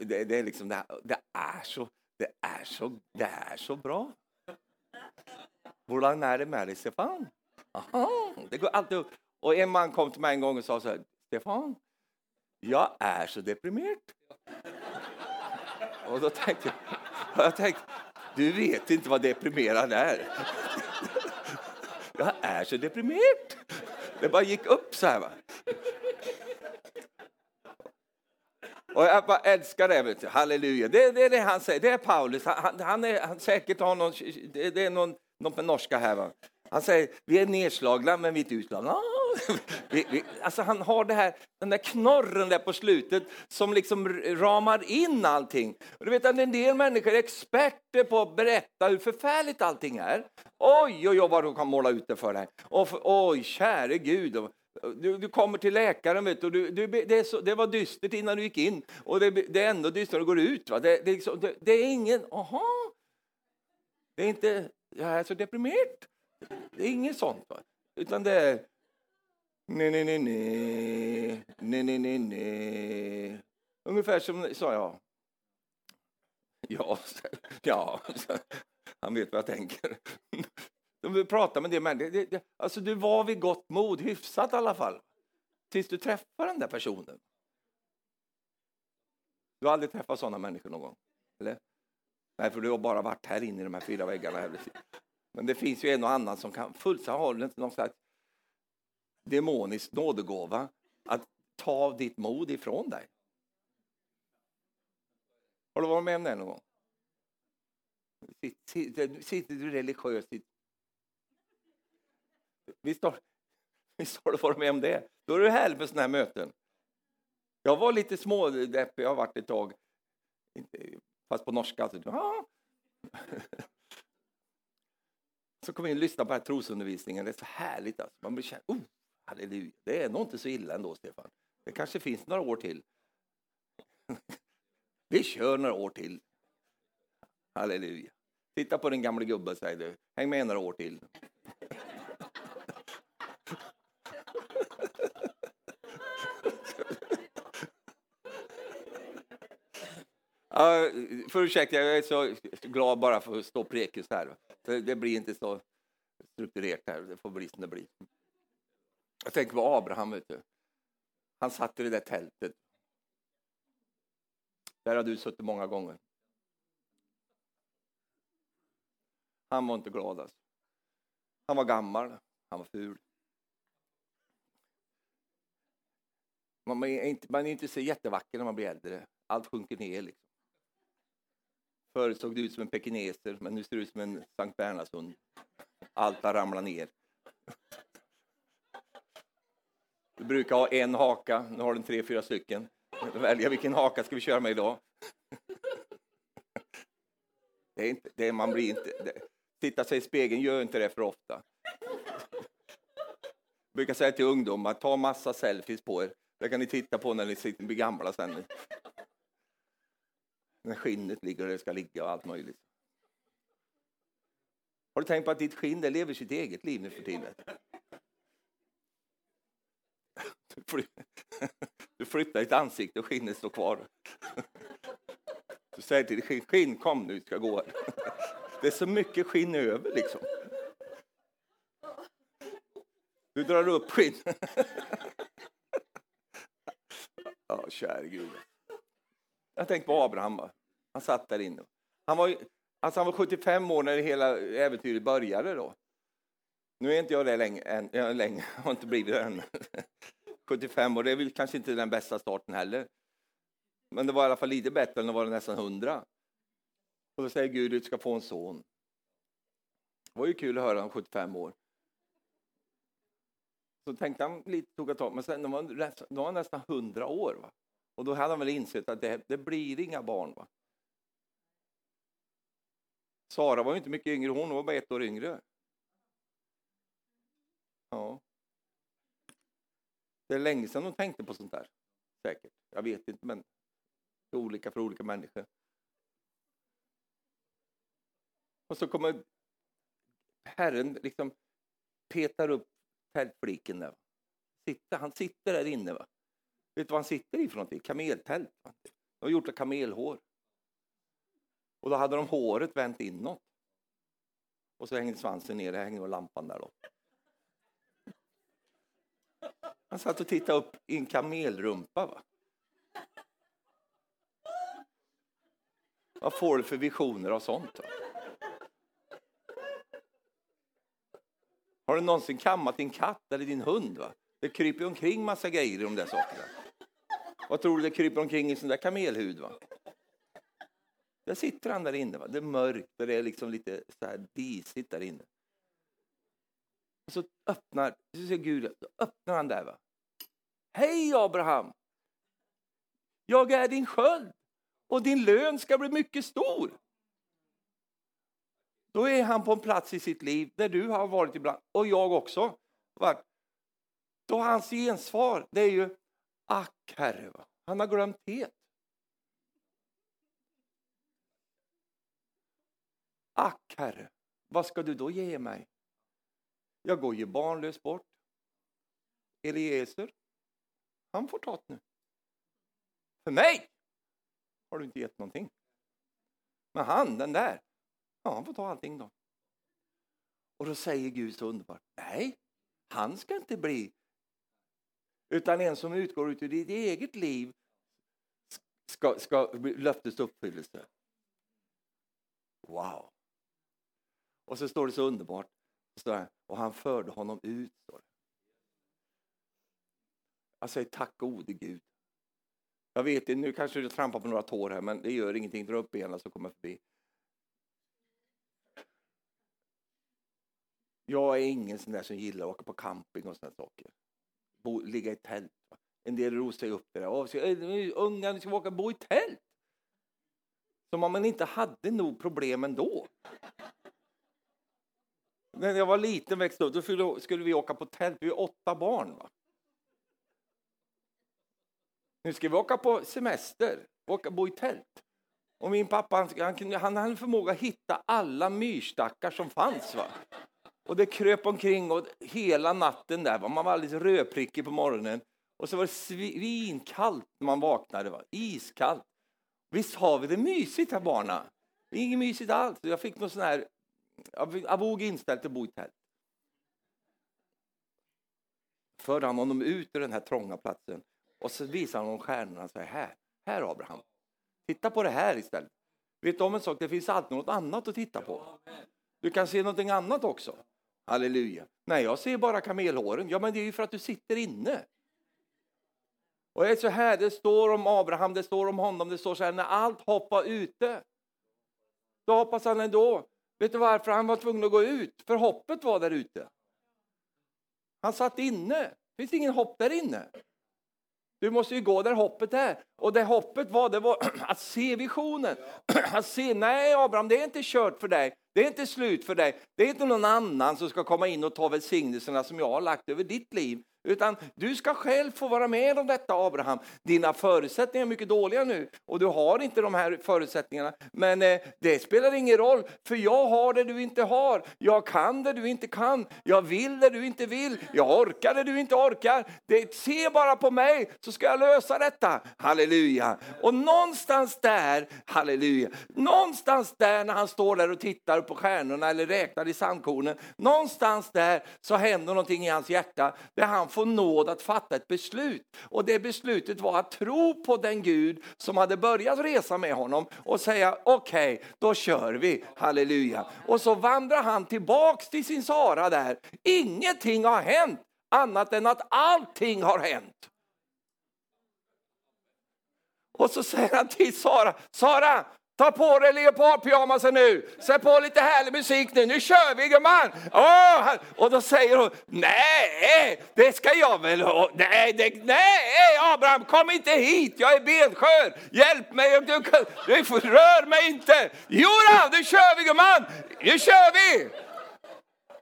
det, det, är liksom det, det, är så, det, är så, det är så bra. Hur är det med dig, Stefan? Aha, det går alltid upp. Och en man kom till mig en gång och sa så här, Stefan, jag är så deprimerad. Och då tänkte jag, jag tänkte, du vet inte vad deprimerad är. Jag är så deprimerad. Det bara gick upp så här. Va? Och jag bara älskar det. Vet du. Halleluja. Det, det är det han säger. Det är Paulus. Han, han är han säkert har någon, det, det är någon, något med norska här. Va? Han säger, vi är nedslagna men vi är inte utslagna. Ah! Vi, vi, alltså han har det här, den där knorren där på slutet som liksom ramar in allting. Och du vet att en del människor är experter på att berätta hur förfärligt allting är. Oj, oj, oj vad de kan måla ut det för dig. Och för, oj, käre Gud. Du, du, kommer till läkaren vet du, du, du det, så, det, var dystert innan du gick in och det, det är ändå dystert när du går ut. Va? Det, det, liksom, det, det är ingen, aha, det är inte, jag är så deprimerad. Det är inget sånt. Va? Utan det är nej, nej, nej, nej, nej, nej, nej, nej. Ungefär som, sa jag. Ja, ja, han vet vad jag tänker. De vill prata med det, men det, det, alltså du var vid gott mod, hyfsat i alla fall. Tills du träffar den där personen. Du har aldrig träffat sådana människor någon gång? Eller? Nej, för du har bara varit här inne i de här fyra väggarna. Men det finns ju en och annan som kan fullständigt ha någon slags demonisk nådegåva att ta ditt mod ifrån dig. Har du varit med om det någon gång? Sitter du religiöst Visst har, visst har du varit med om det? Då är det härligt med sådana här möten. Jag var lite smådeppig, jag har varit ett tag. Fast på norska. Så, Ah. Så kom jag in och lyssnade på den här trosundervisningen. Det är så härligt. Alltså. Man blir kär. Oh, halleluja. Det är nog inte så illa ändå, Stefan. Det kanske finns några år till. Vi kör några år till. Halleluja. Titta på den gamla gubben, säger du. Häng med några år till. Ja, för ursäkta, jag är så glad bara för att stå prekis här. Det blir inte så strukturerat här, det får bli som det blir. Jag tänker på Abraham, vet du. Han satt i det där tältet. Där har du suttit många gånger. Han var inte glad alltså. Han var gammal, han var ful. Man är inte, man är inte så jättevacker när man blir äldre. Allt sjunker ner. Liksom. Förut såg det ut som en pekineser, men nu ser det ut som en Sankt Bernhardshund. Allt har ramlat ner. Du brukar ha en haka, nu har den tre, fyra stycken. Välja vilken haka ska vi köra med idag? Det är inte, det är, man blir inte, det, titta sig i spegeln, gör inte det för ofta. Jag brukar säga till ungdomar, ta massa selfies på er. Det kan ni titta på när ni sitter, blir gamla sen. När skinnet ligger där det ska ligga och allt möjligt. Har du tänkt på att ditt skinn det lever sitt eget liv nu för tiden? Du flyttar ditt ansikte och skinnet står kvar. Du säger till ditt skinn, kom nu, vi ska gå här. Det är så mycket skinn över liksom. Du drar upp skinn. Ja, käre Gud. Jag tänkte på Abraham. Han satt där inne. Han var, alltså han var 75 år när hela äventyret började. då. Nu är inte jag det länge, än, jag länge, har inte blivit det än. 75 år, det är väl kanske inte den bästa starten heller. Men det var i alla fall lite bättre än att vara nästan 100. Och då säger Gud, du ska få en son. Det var ju kul att höra om 75 år. Så tänkte han lite, tog ett tag, men sen var, då var han nästan 100 år. Va? Och då hade han väl insett att det, det blir inga barn. Va? Sara var ju inte mycket yngre, hon var bara ett år yngre. Ja. Det är länge sedan hon tänkte på sånt där. Säkert. Jag vet inte, men det är olika för olika människor. Och så kommer Herren liksom petar upp tältfliken där. Sitter, han sitter där inne. Va? Vet du vad han sitter i för någonting? Kameltält. De har gjort av kamelhår. Och då hade de håret vänt inåt. Och så hängde svansen ner, det hängde lampan där då. Han satt och tittade upp i en kamelrumpa. Va? Vad får du för visioner av sånt? Va? Har du någonsin kammat din katt eller din hund? Va? Det kryper omkring massa grejer i de där sakerna. Vad tror du det kryper omkring i sån där kamelhud? Va? Där sitter han där inne. Va? Det är mörkt och det är liksom lite så här disigt där inne. Och så öppnar, så ser Gud, så öppnar han där. Va? Hej Abraham! Jag är din sköld och din lön ska bli mycket stor. Då är han på en plats i sitt liv där du har varit ibland, och jag också. Då hans gensvar, det är ju ack herre, han har glömt det. Ack herre, vad ska du då ge mig? Jag går ju barnlös bort. Eliezer, han får ta det nu. För mig har du inte gett någonting. Men han, den där, ja, han får ta allting då. Och då säger Gud så underbart, nej, han ska inte bli utan en som utgår ut ur ditt eget liv ska, ska bli löftets uppfyllelse. Wow! Och så står det så underbart, och han förde honom ut. Står det. Jag säger tack gode Gud. Jag vet, nu kanske du trampar på några tår här, men det gör ingenting. Dra upp benen så kommer jag förbi. Jag är ingen sån där som gillar att åka på camping och såna saker. Bo, ligga i tält. En del rosar upp det där. Unga, ni ska åka bo i tält. Som om man inte hade nog problem ändå. När jag var liten växte upp, då skulle vi åka på tält. Vi är åtta barn. Va? Nu ska vi åka på semester, åka, bo i tält. Och min pappa han, han, han hade förmåga att hitta alla myrstackar som fanns. Va? Och det kröp omkring och hela natten där. Man var alldeles rödprickig på morgonen. Och så var det svinkallt när man vaknade. Va? Iskallt. Visst har vi det mysigt här barna? Det är inget mysigt alls. Jag fick någon sån här avog inställd till att bo i tält. Förde han honom ut ur den här trånga platsen och så visar han honom stjärnorna och säger här, här Abraham. Titta på det här istället. Vet du om en sak? Det finns alltid något annat att titta på. Du kan se någonting annat också. Halleluja. Nej, jag ser bara kamelhåren. Ja, men det är ju för att du sitter inne. Och det är så här, det står om Abraham, det står om honom, det står så här, när allt hoppar ute. Då hoppas han ändå. Vet du varför han var tvungen att gå ut? För hoppet var där ute. Han satt inne. Det finns ingen hopp där inne. Du måste ju gå där hoppet är. Och det hoppet var, det var att se visionen. Att se, nej Abraham, det är inte kört för dig. Det är inte slut för dig. Det är inte någon annan som ska komma in och ta välsignelserna som jag har lagt över ditt liv. Utan du ska själv få vara med om detta Abraham. Dina förutsättningar är mycket dåliga nu och du har inte de här förutsättningarna. Men eh, det spelar ingen roll för jag har det du inte har. Jag kan det du inte kan. Jag vill det du inte vill. Jag orkar det du inte orkar. Det, se bara på mig så ska jag lösa detta. Halleluja. Och någonstans där, halleluja, någonstans där när han står där och tittar på stjärnorna eller räknar i sandkornen. Någonstans där så händer någonting i hans hjärta där han få nåd att fatta ett beslut. Och det beslutet var att tro på den Gud som hade börjat resa med honom och säga okej, okay, då kör vi, halleluja. Och så vandrar han tillbaks till sin Sara där. Ingenting har hänt annat än att allting har hänt. Och så säger han till Sara, Sara, Ta på dig leopardpyjamasen nu, sätt på lite härlig musik nu, nu kör vi gumman! Oh! Och då säger hon, nej, det ska jag väl nej, det, nej Abraham kom inte hit, jag är benskör, hjälp mig, du, du rör mig inte! Jo då, nu kör vi gumman, nu kör vi!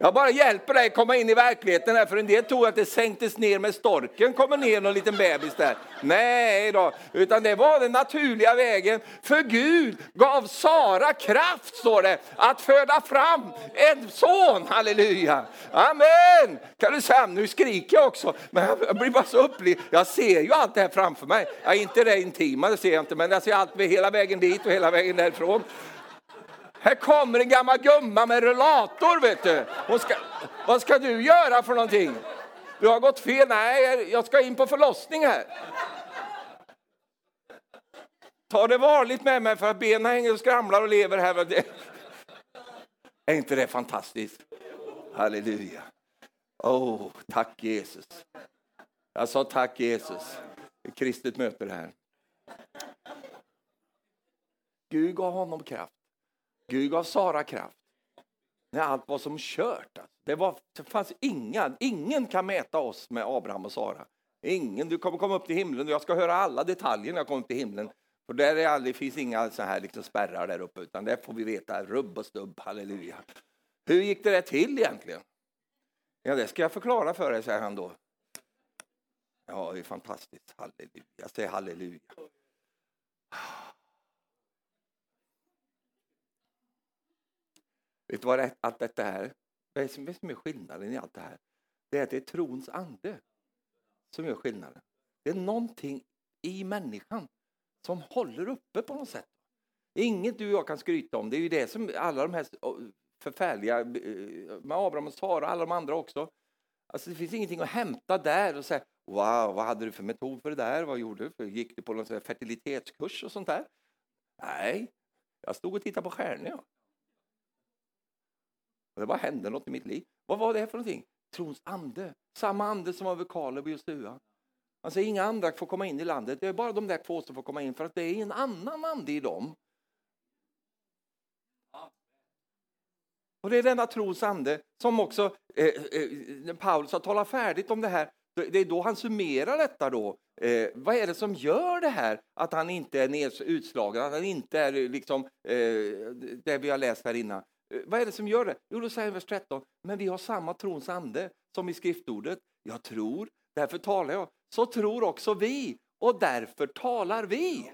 Jag bara hjälper dig komma in i verkligheten här, för en del tror att det sänktes ner med storken, kommer ner någon liten bebis där. Nej då, utan det var den naturliga vägen. För Gud gav Sara kraft, står det, att föda fram en son. Halleluja! Amen! Kan du säga, nu skriker jag också, men jag blir bara så upplig. Jag ser ju allt det här framför mig. Ja, inte det intima, det ser jag inte, men jag ser allt hela vägen dit och hela vägen därifrån. Här kommer en gammal gumma med rullator, vet du. Ska, vad ska du göra för någonting? Du har gått fel. Nej, jag ska in på förlossning här. Ta det varligt med mig för att benen hänger och skramlar och lever här. Är inte det fantastiskt? Halleluja. Oh, tack Jesus. Jag sa tack Jesus. Kristet möte det här. Gud gav honom kraft. Gud gav Sara kraft. När allt var som kört. Alltså. Det, var, det fanns inga, ingen kan mäta oss med Abraham och Sara. Ingen, du kommer komma upp till himlen och jag ska höra alla detaljer när jag kommer upp till himlen. För där är aldrig, finns inga så här liksom spärrar där uppe, utan där får vi veta rubb och stubb, halleluja. Hur gick det där till egentligen? Ja, det ska jag förklara för dig, säger han då. Ja, det är fantastiskt, halleluja. säg halleluja. Vet du vad allt detta är? Vad som är skillnaden i allt det här? Det är att det är trons ande som gör skillnaden. Det är någonting i människan som håller uppe på något sätt. Inget du och jag kan skryta om. Det är ju det som alla de här förfärliga, eh, med Abraham och Sara och alla de andra också. Alltså det finns ingenting att hämta där och säga Wow, vad hade du för metod för det där? Vad gjorde du? Gick du på någon fertilitetskurs och sånt där? Nej, jag stod och tittade på stjärnor. Ja. Och det bara hände något i mitt liv. Vad var det för någonting? Trons ande. Samma ande som var vid Kaleb och Josua. Alltså inga andra får komma in i landet. Det är bara de där två som får komma in för att det är en annan ande i dem. Och det är denna trons ande som också eh, eh, Paulus har talat färdigt om det här. Det är då han summerar detta då. Eh, vad är det som gör det här att han inte är utslagen, att han inte är liksom eh, det vi har läst här innan. Eh, vad är det som gör det? Jo, då säger vers 13, men vi har samma trons ande som i skriftordet. Jag tror, därför talar jag. Så tror också vi och därför talar vi.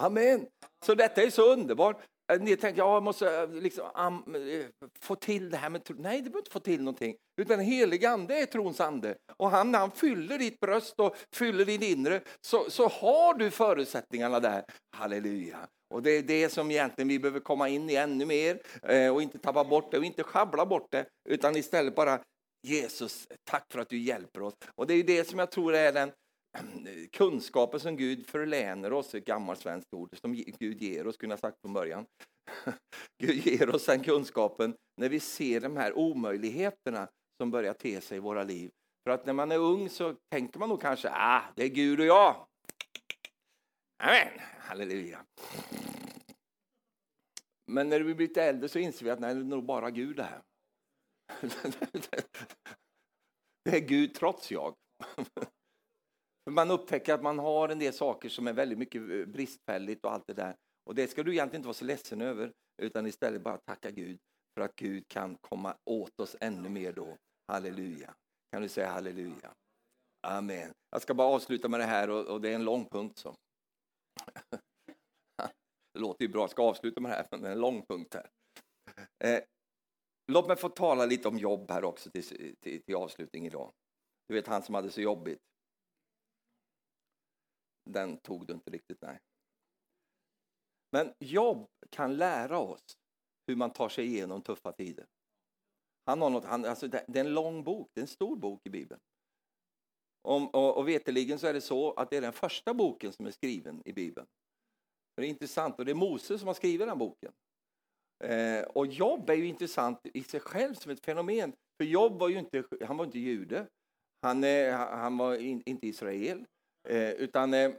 Amen. Så detta är så underbart. Eh, ni tänker, ja, jag måste eh, liksom, um, få till det här med tro. Nej, du behöver inte få till någonting. Utan helig ande är trons ande. Och han, när han fyller ditt bröst och fyller din inre så, så har du förutsättningarna där. Halleluja. Och det är det som egentligen vi behöver komma in i ännu mer eh, och inte tappa bort det och inte schabbla bort det utan istället bara Jesus, tack för att du hjälper oss. Och det är det som jag tror är den kunskapen som Gud förlänar oss, ett gammalt svenskt ord, som Gud ger oss, kunde jag sagt från början. Gud ger oss den kunskapen när vi ser de här omöjligheterna som börjar te sig i våra liv. För att när man är ung så tänker man nog kanske, ah, det är Gud och jag. Amen, halleluja. Men när vi blir lite äldre så inser vi att nej, det är nog bara Gud det här. Det är Gud trots jag. Man upptäcker att man har en del saker som är väldigt mycket eh, bristfälligt och allt det där. Och det ska du egentligen inte vara så ledsen över, utan istället bara tacka Gud för att Gud kan komma åt oss ännu mer då. Halleluja. Kan du säga halleluja? Amen. Jag ska bara avsluta med det här och, och det är en lång punkt. så. Det låter ju bra, jag ska avsluta med det här, men det är en lång punkt här. Eh, låt mig få tala lite om jobb här också till, till, till avslutning idag. Du vet han som hade så jobbigt. Den tog du inte riktigt, nej. Men jobb kan lära oss hur man tar sig igenom tuffa tider. Han har något, han, alltså det, det är en lång bok, det är en stor bok i Bibeln. Om, och, och veteligen så är det så att det är den första boken som är skriven i Bibeln. Det är intressant och det är Mose som har skrivit den boken. Eh, och Jobb är ju intressant i sig själv som ett fenomen. För Jobb var ju inte, han var inte jude, han, eh, han var in, inte Israel. Eh, utan, eh, eh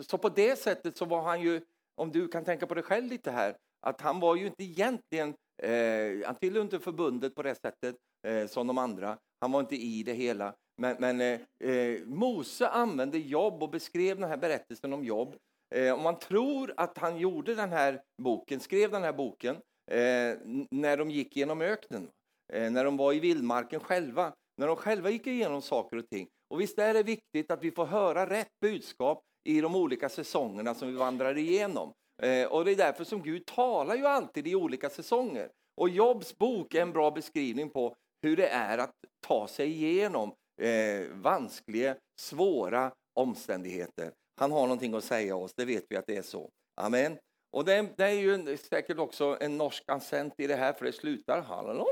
så på det sättet så var han ju, om du kan tänka på det själv lite här, att han var ju inte egentligen, eh, han tillhörde inte förbundet på det sättet eh, som de andra. Han var inte i det hela. Men, men eh, eh Mose använde Jobb och beskrev den här berättelsen om Jobb. Eh, om man tror att han gjorde den här boken, skrev den här boken eh, när de gick genom öknen, eh, när de var i vildmarken själva, när de själva gick igenom saker och ting. Och visst är det viktigt att vi får höra rätt budskap i de olika säsongerna som vi vandrar igenom. Eh, och det är därför som Gud talar ju alltid i olika säsonger. Och Jobs bok är en bra beskrivning på hur det är att ta sig igenom eh, vanskliga, svåra omständigheter. Han har någonting att säga oss, det vet vi att det är så. Amen. Och det, är, det är ju säkert också en norsk accent i det här, för det slutar hallå.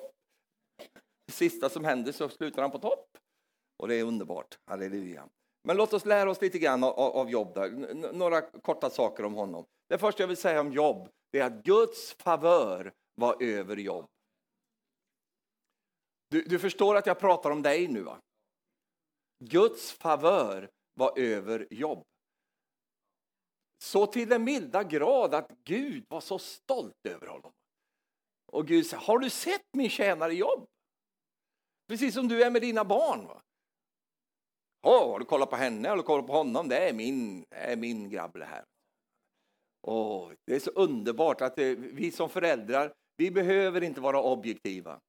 Det sista som händer så slutar han på topp. Och det är underbart, halleluja. Men låt oss lära oss lite grann av, av Jobb. Där. Några korta saker om honom. Det första jag vill säga om Jobb är att Guds favör var över Jobb. Du, du förstår att jag pratar om dig nu va? Guds favör var över Jobb. Så till den milda grad att Gud var så stolt över honom. Och Gud sa, har du sett min tjänare Jobb? Precis som du är med dina barn. Va? Oh, har du kollat på henne? Har du kollat på honom? Det är min, det är min grabb det här. Oh, det är så underbart att det, vi som föräldrar, vi behöver inte vara objektiva.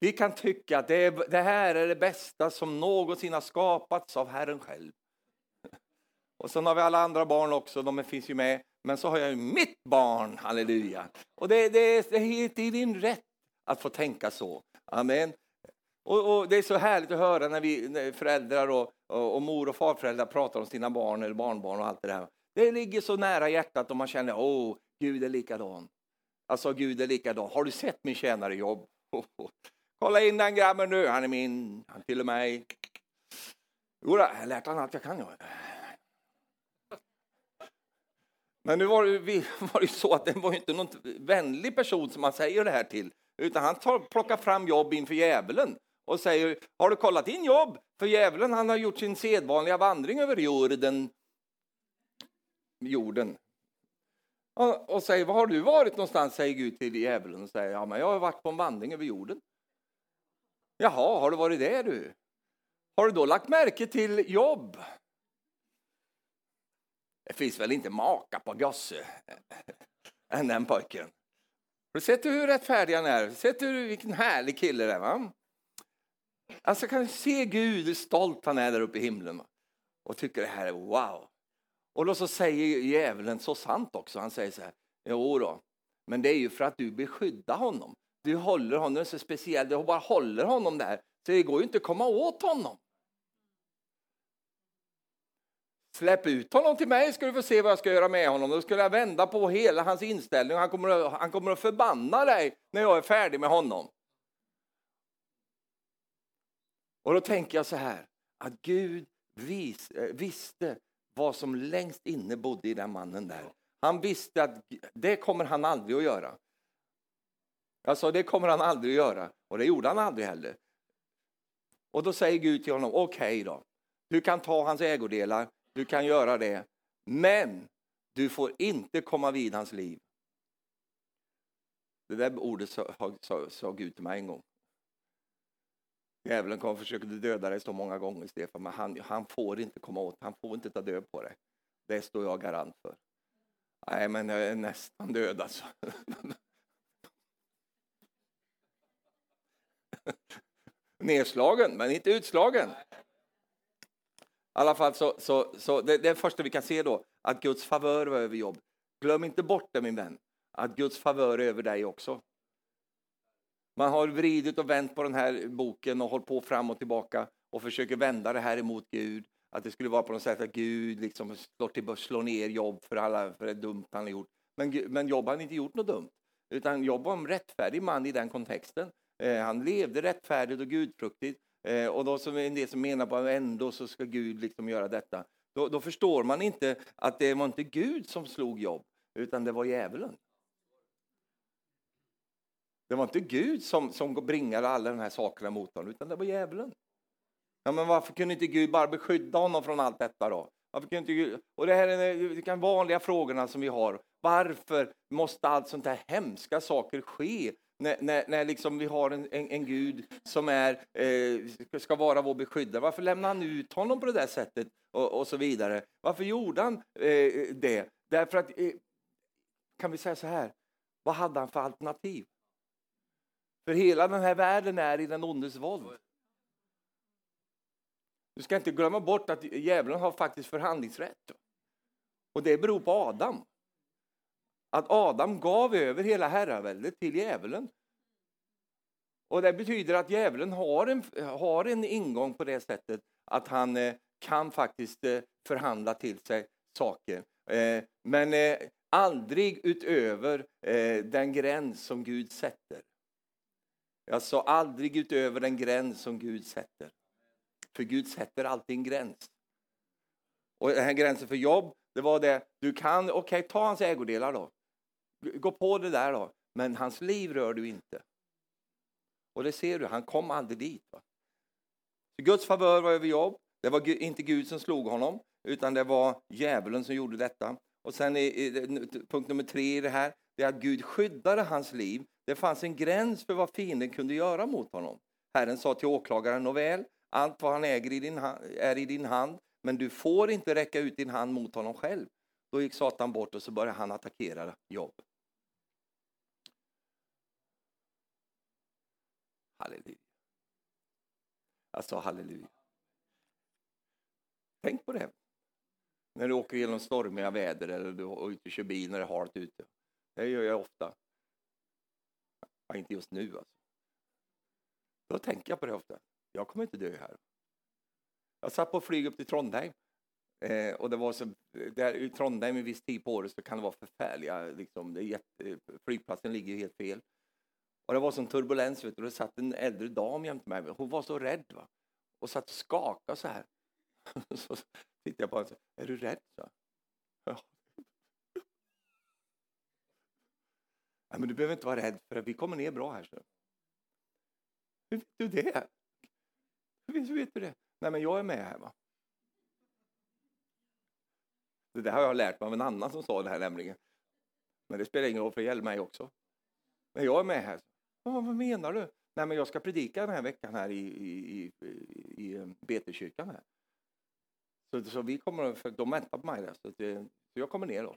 Vi kan tycka att det, det här är det bästa som någonsin har skapats av Herren själv. Och sen har vi alla andra barn också, de finns ju med. Men så har jag ju mitt barn, halleluja. Och det, det, det är helt i din rätt att få tänka så. Amen. Och, och, Det är så härligt att höra när vi när föräldrar och, och, och, mor och farföräldrar pratar om sina barn eller barnbarn och allt det där. Det ligger så nära hjärtat och man känner, åh, Gud är likadan. Alltså, Gud är likadan. Har du sett min tjänare jobb? Kolla in den grabben nu, han är min, han tillhör mig. Jodå, jag har lärt honom allt jag kan. Men nu var det, var det så att det var inte någon vänlig person som man säger det här till, utan han tar, plockar fram jobb inför djävulen och säger, har du kollat in jobb? För djävulen han har gjort sin sedvanliga vandring över jorden. jorden. Och säger, var har du varit någonstans? säger Gud till djävulen och säger, ja men jag har varit på en vandring över jorden. Jaha, har du varit det du? Har du då lagt märke till jobb? Det finns väl inte maka på gosse än den pojken. Har du sett hur rättfärdig han är? Sett hur, vilken härlig kille det är? Va? Alltså kan du se Gud, hur stolt han är där uppe i himlen och tycker det här är wow. Och då så säger djävulen så sant också, han säger så här, jo då, men det är ju för att du beskyddar honom. Du håller honom så speciellt, du bara håller honom där, så det går ju inte att komma åt honom. Släpp ut honom till mig ska du få se vad jag ska göra med honom. Då skulle jag vända på hela hans inställning. Han kommer, att, han kommer att förbanna dig när jag är färdig med honom. Och då tänker jag så här, att Gud vis, eh, visste vad som längst inne bodde i den mannen där. Han visste att det kommer han aldrig att göra. Alltså det kommer han aldrig att göra och det gjorde han aldrig heller. Och då säger Gud till honom, okej okay då, du kan ta hans ägodelar, du kan göra det, men du får inte komma vid hans liv. Det där ordet sa, sa, sa Gud till mig en gång. Djävulen kom och försökte döda dig så många gånger, Stefan, men han, han får inte komma åt, han får inte ta död på dig. Det står jag garant för. Nej, men jag är nästan död alltså. Nedslagen, men inte utslagen. Alla fall så, så, så det, det första vi kan se då, att Guds favör var över jobb. Glöm inte bort det min vän, att Guds favör är över dig också. Man har vridit och vänt på den här boken och hållit på fram och tillbaka och försöker vända det här emot Gud. Att det skulle vara på något sätt att Gud liksom slår, till, slår ner jobb för alla för det dumt han har gjort. Men, men Jobb har inte gjort något dumt. Utan Jobb var en rättfärdig man i den kontexten. Eh, han levde rättfärdigt och gudfruktigt. Eh, och då som en del som menar på att ändå så ska Gud liksom göra detta. Då, då, förstår man inte att det var inte Gud som slog Jobb, utan det var djävulen. Det var inte Gud som, som bringade alla de här sakerna mot honom, utan det var djävulen. Ja, men varför kunde inte Gud bara beskydda honom från allt detta då? Varför kunde inte Gud... Och det här är de vanliga frågorna som vi har. Varför måste allt sånt här hemska saker ske? När, när, när liksom vi har en, en, en Gud som är, eh, ska vara vår beskyddare. Varför lämnade han ut honom på det där sättet? Och, och så vidare. Varför gjorde han eh, det? Därför att, eh, kan vi säga så här, vad hade han för alternativ? För hela den här världen är i den ondes våld. Du ska inte glömma bort att djävulen har faktiskt förhandlingsrätt. Och det beror på Adam. Att Adam gav över hela herraväldet till djävulen. Och det betyder att djävulen har en, har en ingång på det sättet att han eh, kan faktiskt eh, förhandla till sig saker. Eh, men eh, aldrig utöver eh, den gräns som Gud sätter. Jag sa aldrig utöver den gräns som Gud sätter. För Gud sätter alltid en gräns. Och den här gränsen för jobb, det var det, du kan, okej okay, ta hans ägodelar då. Gå på det där då. Men hans liv rör du inte. Och det ser du, han kom aldrig dit. Va? Så Guds favör var över jobb. Det var inte Gud som slog honom, utan det var djävulen som gjorde detta. Och sen i, i, punkt nummer tre i det här, det är att Gud skyddade hans liv. Det fanns en gräns för vad fienden kunde göra mot honom. Herren sa till åklagaren, nåväl, allt vad han äger i din hand, är i din hand, men du får inte räcka ut din hand mot honom själv. Då gick Satan bort och så började han attackera Jobb. Halleluja. Jag sa halleluja. Tänk på det. När du åker genom stormiga väder eller du är ute och kör bil när det är halt ute. Det gör jag ofta. Ja, inte just nu alltså. Då tänker jag på det ofta. Jag kommer inte dö här. Jag satt på flyg upp till Trondheim. Eh, och det var så, där, I Trondheim en viss tid på året så kan det vara förfärliga, liksom, det är jätte, flygplatsen ligger helt fel. Och det var sån turbulens, vet du, och det satt en äldre dam jämte mig. Hon var så rädd va? och satt och skakade så här. så tittade jag på henne och sa, är du rädd? Så? Ja. Nej, men du behöver inte vara rädd för vi kommer ner bra här. Så. Hur vet du det? Hur vet du det? Nej, men jag är med här. va. Det där har jag lärt mig av en annan som sa det här nämligen. Men det spelar ingen roll för det gäller mig också. Men jag är med här. Vad menar du? Nej, men jag ska predika den här veckan här i, i, i, i eh, Betekyrkan här. Så, så vi kommer, för de väntar på mig där, så, det, eh, så jag kommer ner då.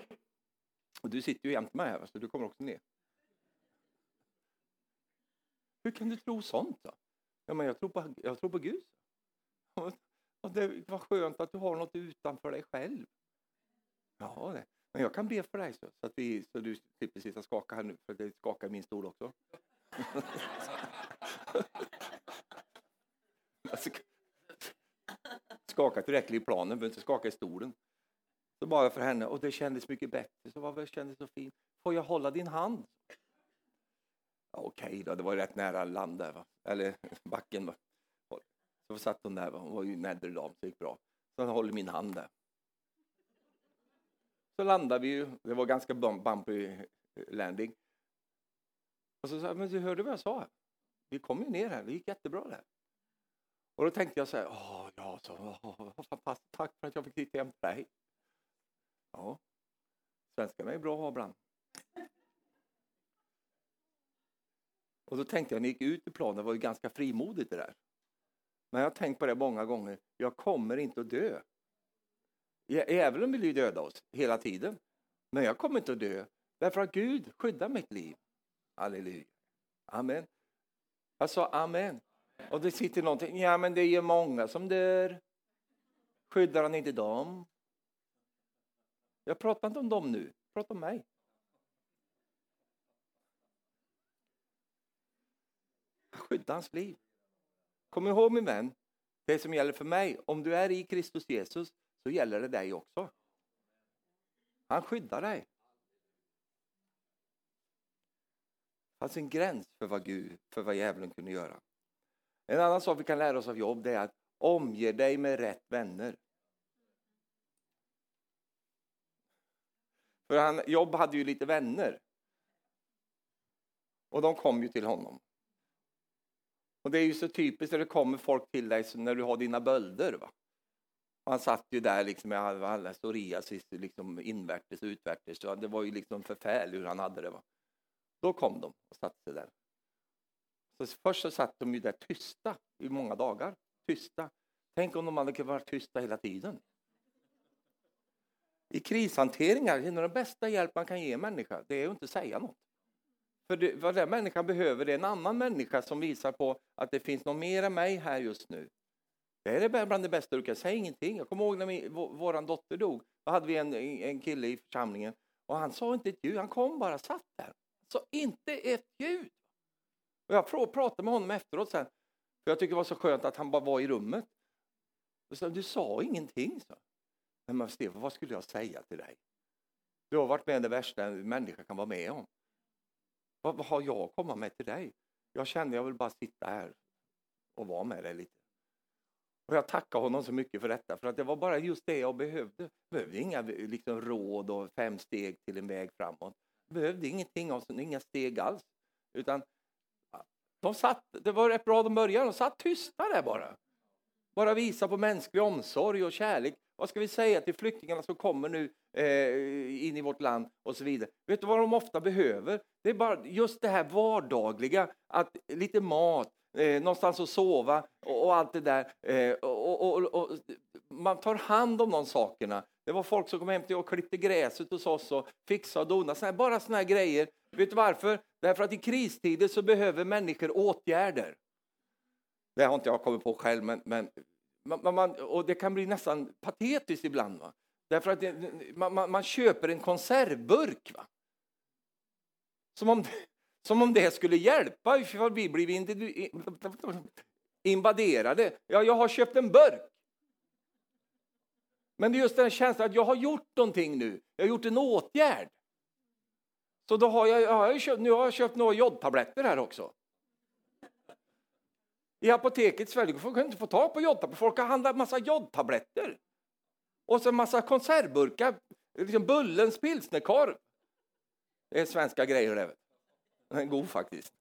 Och du sitter ju jämte mig här, så du kommer också ner. Hur kan du tro sånt då? Ja, men jag tror på, jag tror på Gud. Och det var skönt att du har något utanför dig själv. Ja, det. men jag kan be för dig så, så, att vi, så du slipper sitta och skaka här nu, för det skakar i min stol också skaka tillräckligt i planen, behöver inte skaka i stolen. Så bara för henne, och det kändes mycket bättre. Så vad kändes så fint. Får jag hålla din hand? Ja, Okej okay då, det var rätt nära land där, va? eller backen. Va? Så satt hon där, va? hon var ju en så det gick bra. Så hon håller min hand där. Så landade vi ju, det var ganska bumpy landing. Och så sa jag, men du hörde vad jag sa? Vi kom ju ner här, det gick jättebra där. Och då tänkte jag så här, åh, ja, så, åh, fantastiskt, tack för att jag fick titta hem till dig. Ja, svenskarna är bra att ha ibland. Och då tänkte jag, när jag gick ut i planen, det var ju ganska frimodigt det där. Men jag har tänkt på det många gånger. Jag kommer inte att dö. Djävulen vill ju döda oss hela tiden. Men jag kommer inte att dö. Därför att Gud skyddar mitt liv. Halleluja. Amen. Jag sa amen. Och det sitter någonting, ja men det är ju många som dör. Skyddar han inte dem? Jag pratar inte om dem nu, jag pratar om mig. Skydda hans liv. Kom ihåg min vän, det som gäller för mig, om du är i Kristus Jesus så gäller det dig också. Han skyddar dig. Fanns en gräns för vad, Gud, för vad djävulen kunde göra. En annan sak vi kan lära oss av Jobb det är att omge dig med rätt vänner. För han, Jobb hade ju lite vänner. Och de kom ju till honom. Och det är ju så typiskt när det kommer folk till dig när du har dina bölder. Va? han satt ju där liksom med alla psoriasis liksom invärtes och utvärtes. Så det var ju liksom förfärligt hur han hade det. Va? Då kom de och satte sig där. Så först så satt de ju där tysta i många dagar. Tysta. Tänk om de hade kunnat vara tysta hela tiden. I krishanteringar, en av de bästa hjälp man kan ge en människa, det är att inte säga något. För det, vad den människan behöver det är en annan människa som visar på att det finns något mer än mig här just nu. Det är bland det bästa du kan säga ingenting. Jag kommer ihåg när min, vår dotter dog. Då hade vi en, en kille i församlingen och han sa inte ett ljud. Han kom bara satt där. Alltså, inte ett ljud. Och jag pratade med honom efteråt sen. För jag tycker det var så skönt att han bara var i rummet. Och så, du sa ingenting, så. Men Stefan, vad skulle jag säga till dig? Du har varit med om det värsta en människa kan vara med om. Vad, vad har jag att komma med till dig? Jag kände jag vill bara sitta här och vara med dig lite. Och jag tackar honom så mycket för detta, för att det var bara just det jag behövde. Jag behövde inga liksom, råd och fem steg till en väg framåt. Behövde ingenting, inga steg alls. Utan de satt, det var rätt bra de började, de satt tysta där bara. Bara visa på mänsklig omsorg och kärlek. Vad ska vi säga till flyktingarna som kommer nu eh, in i vårt land och så vidare? Vet du vad de ofta behöver? Det är bara just det här vardagliga, att lite mat, eh, någonstans att sova och, och allt det där. Eh, och, och, och, man tar hand om de sakerna. Det var folk som kom hem till och klippte gräset hos oss och fixade och donade. Såna bara såna här grejer. Vet du varför? Därför att i kristider så behöver människor åtgärder. Det har inte jag kommit på själv, men, men man, man, och det kan bli nästan patetiskt ibland. Va? Därför att det, man, man, köper en konservburk. Va? Som, om, som om det skulle hjälpa ifall vi blir invaderade. Ja, jag har köpt en burk. Men det är just den känslan att jag har gjort någonting nu. Jag har gjort en åtgärd. Så då har jag, jag har köpt, nu har jag köpt några jodtabletter här också. I apoteket i Sverige får inte få tag på jodtabletter. Folk har handlat massa jodtabletter. Och så en massa konservburkar. Liksom Bullens pilsnerkorv. Det är svenska grejer det. Den är god faktiskt.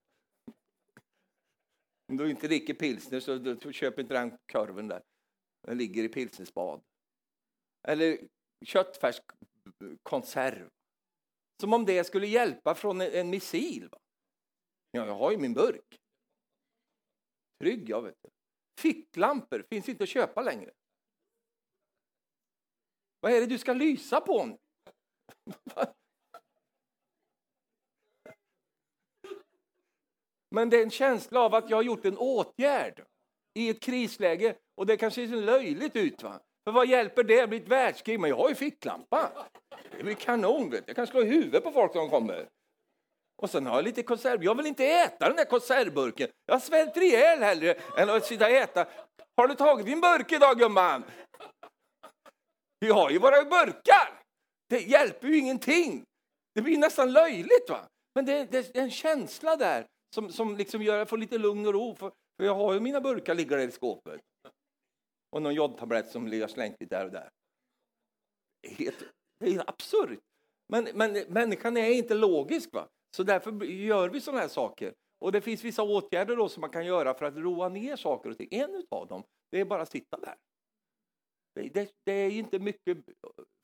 Om du inte dricker pilsner så köp inte den korven där. Den ligger i pilsnerspad. Eller köttfärsk konserv. Som om det skulle hjälpa från en, missil. Va? Ja, jag har ju min burk. Trygg jag, vet. Ficklampor finns inte att köpa längre. Vad är det du ska lysa på? Men det är en känsla av att jag har gjort en åtgärd i ett krisläge och det kanske ser löjligt ut. va? För vad hjälper det? Det blir ett världskrig. Men jag har ju ficklampa. Det blir kanon. Vet. Jag kan slå i huvudet på folk som kommer. Och sen har jag lite konserv. Jag vill inte äta den där konservburken. Jag svälter ihjäl hellre än att sitta och äta. Har du tagit din burk idag gumman? Vi har ju våra burkar. Det hjälper ju ingenting. Det blir nästan löjligt. va? Men det, det är en känsla där som, som liksom gör att jag får lite lugn och ro. För, för jag har ju mina burkar liggande i skåpet. Och någon jodtablett som ligger slängt lite där och där. Helt, det är absurt. Men, men människan är inte logisk. va? Så därför gör vi sådana här saker. Och det finns vissa åtgärder då som man kan göra för att roa ner saker och ting. En av dem, det är bara att sitta där. Det, det, det är inte mycket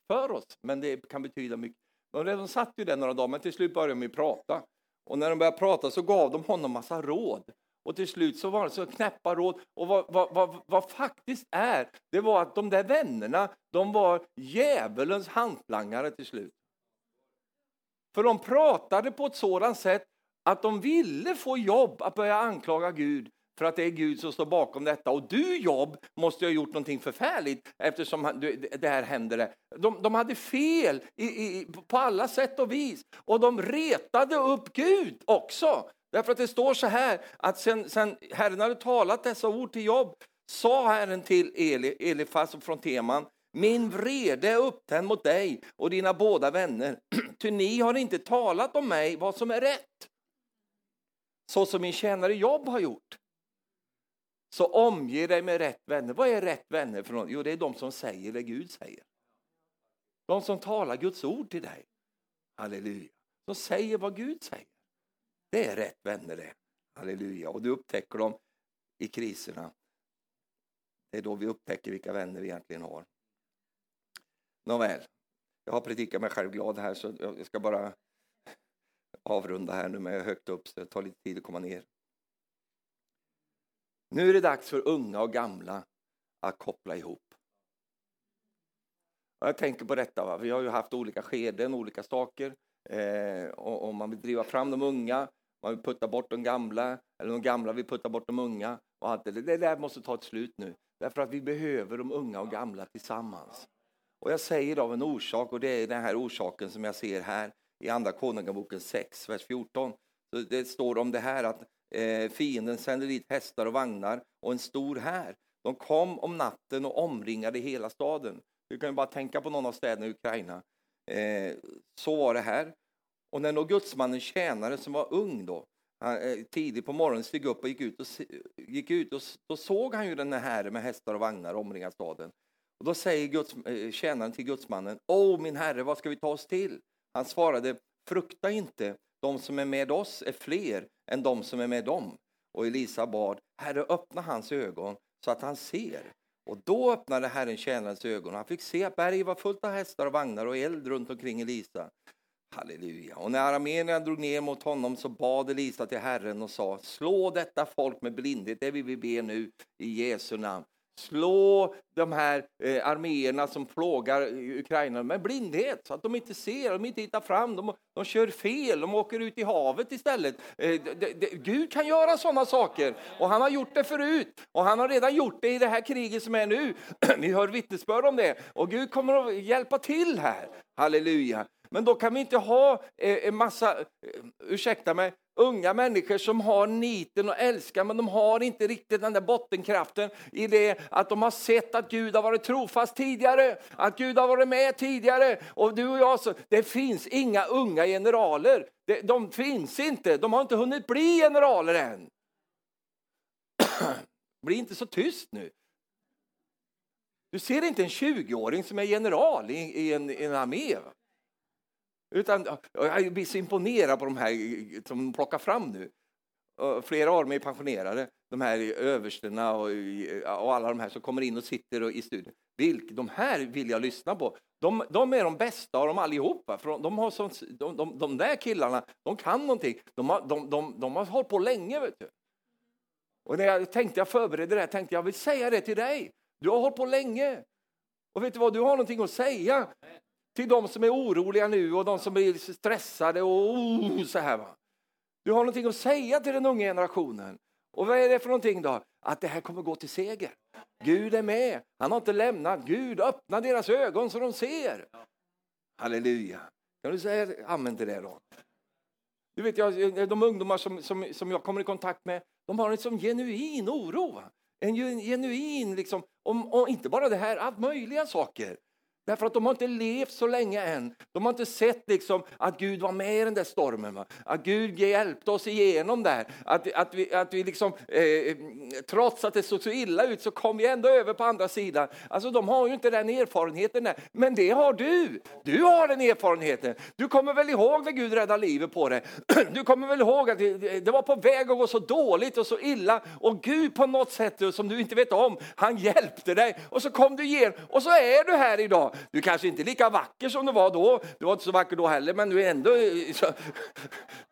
för oss, men det kan betyda mycket. De satt ju där några dagar, men till slut började de prata. Och när de började prata så gav de honom massa råd. Och till slut så var det så knäppa råd. Och vad, vad, vad, vad faktiskt är, det var att de där vännerna, de var djävulens hantlangare till slut. För de pratade på ett sådant sätt att de ville få jobb att börja anklaga Gud för att det är Gud som står bakom detta. Och du Jobb måste ha gjort någonting förfärligt eftersom det här hände. De, de hade fel i, i, på alla sätt och vis. Och de retade upp Gud också. Därför att det står så här att sen, sen Herren hade talat dessa ord till Jobb sa Herren till Eli, Elifas från Teman min vrede är upptänd mot dig och dina båda vänner, ty ni har inte talat om mig vad som är rätt, så som min tjänare Jobb har gjort. Så omge dig med rätt vänner. Vad är rätt vänner för något? Jo, det är de som säger det Gud säger. De som talar Guds ord till dig. Halleluja. De säger vad Gud säger. Det är rätt vänner det. Halleluja. Och du upptäcker dem i kriserna. Det är då vi upptäcker vilka vänner vi egentligen har. Nåväl, jag har predikat mig själv glad här så jag ska bara avrunda här nu med högt upp så det tar lite tid att komma ner. Nu är det dags för unga och gamla att koppla ihop. Jag tänker på detta, va? vi har ju haft olika skeden, olika saker. Eh, och, man vill driva fram de unga, man vill putta bort de gamla, eller de gamla vill putta bort de unga. Och allt det. det där måste ta ett slut nu, därför att vi behöver de unga och gamla tillsammans. Och jag säger det av en orsak, och det är den här orsaken som jag ser här i Andra Konungaboken 6, vers 14. Så det står om det här att eh, fienden sände dit hästar och vagnar och en stor här. De kom om natten och omringade hela staden. Du kan ju bara tänka på någon av städerna i Ukraina. Eh, så var det här. Och när då gudsmannen tjänare som var ung då, han, eh, tidigt på morgonen steg upp och gick ut, och, gick ut och då såg han ju den här med hästar och vagnar omringa staden. Och då säger Guds, eh, tjänaren till gudsmannen, Åh min herre, vad ska vi ta oss till? Han svarade, frukta inte, de som är med oss är fler än de som är med dem. Och Elisa bad, Herre öppna hans ögon så att han ser. Och då öppnade Herren tjänarens ögon och han fick se att berget var fullt av hästar och vagnar och eld runt omkring Elisa. Halleluja. Och när armenierna drog ner mot honom så bad Elisa till Herren och sa, slå detta folk med blindhet, det vill vi be nu i Jesu namn slå de här eh, arméerna som plågar eh, Ukraina med blindhet så att de inte ser, de inte hittar fram, de, de kör fel, de åker ut i havet istället. Eh, de, de, Gud kan göra sådana saker och han har gjort det förut och han har redan gjort det i det här kriget som är nu. Vi hör vittnesbörd om det och Gud kommer att hjälpa till här. Halleluja. Men då kan vi inte ha eh, en massa, eh, ursäkta mig, unga människor som har niten och älskar men de har inte riktigt den där bottenkraften i det att de har sett att Gud har varit trofast tidigare, att Gud har varit med tidigare. Och du och jag, så, det finns inga unga generaler. De, de finns inte, de har inte hunnit bli generaler än. Bli inte så tyst nu. Du ser inte en 20-åring som är general i, i, en, i en armé. Va? Utan, jag blir så imponerad på de här som plockar fram nu. Flera av dem är pensionerade, de här översterna och, och alla de här som kommer in och sitter i studion. Vilk, de här vill jag lyssna på. De, de är de bästa av dem allihopa. För de, har sånt, de, de, de där killarna, de kan någonting. De har, de, de, de har hållit på länge. Vet du. Och när jag tänkte jag förberedde det här, tänkte jag vill säga det till dig. Du har hållit på länge. Och vet du vad, du har någonting att säga till de som är oroliga nu och de som blir stressade och oh, så här. Va? Du har någonting att säga till den unga generationen. Och vad är det för någonting då? Att det här kommer gå till seger. Gud är med. Han har inte lämnat. Gud öppna deras ögon så de ser. Halleluja. Kan du säga amen till det då? Du vet, jag, de ungdomar som, som, som jag kommer i kontakt med, de har en sån genuin oro. En genuin, liksom, om, om, inte bara det här, allt möjliga saker. Därför att de har inte levt så länge än. De har inte sett liksom att Gud var med i den där stormen. Va? Att Gud hjälpte oss igenom där. Att, att vi, att vi liksom, eh, trots att det såg så illa ut så kom vi ändå över på andra sidan. Alltså de har ju inte den erfarenheten. Där. Men det har du. Du har den erfarenheten. Du kommer väl ihåg när Gud räddade livet på dig. Du kommer väl ihåg att det, det var på väg att gå så dåligt och så illa. Och Gud på något sätt som du inte vet om, han hjälpte dig. Och så kom du igen och så är du här idag. Du kanske inte är lika vacker som du var då. Du var inte så vacker då heller, men du är ändå... Eh, så,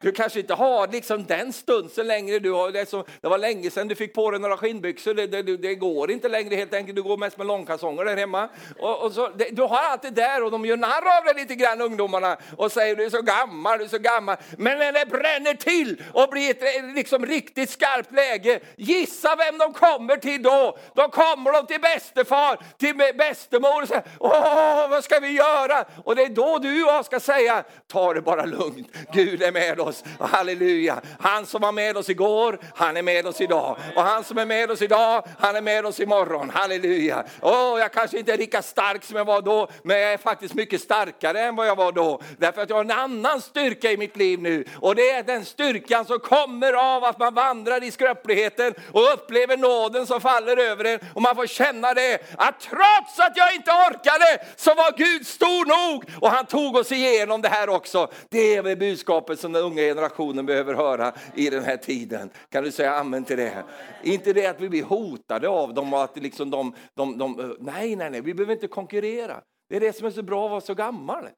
Du kanske inte har liksom den stunsen längre. Du har, det, så, det var länge sedan du fick på dig några skinnbyxor. Det, det, det går inte längre helt enkelt. Du går mest med långkalsonger där hemma. Och, och så, det, du har allt det där och de gör narr av dig lite grann, ungdomarna, och säger du är så gammal, du är så gammal. Men när det bränner till och blir ett eh, liksom, riktigt skarpt läge, gissa vem de kommer till då? Då kommer de till bästefar, till bästemor och säger, åh, vad ska vi göra? Och det är då du och jag ska säga, ta det bara lugnt, Gud är med oss, halleluja. Han som var med oss igår, han är med oss idag. Och han som är med oss idag, han är med oss imorgon, halleluja. Åh, jag kanske inte är lika stark som jag var då, men jag är faktiskt mycket starkare än vad jag var då. Därför att jag har en annan styrka i mitt liv nu. Och det är den styrkan som kommer av att man vandrar i skröpligheten och upplever nåden som faller över en. Och man får känna det, att trots att jag inte orkade så var Gud stor nog. Och han tog oss igenom det här också. Det är väl budskapet som den unga generationen behöver höra i den här tiden. Kan du säga amen till det? Inte det att vi blir hotade av dem och att liksom de, de, de, eh, nej, nej, nej, vi behöver inte konkurrera. Det är det som är så bra att vara så gammal.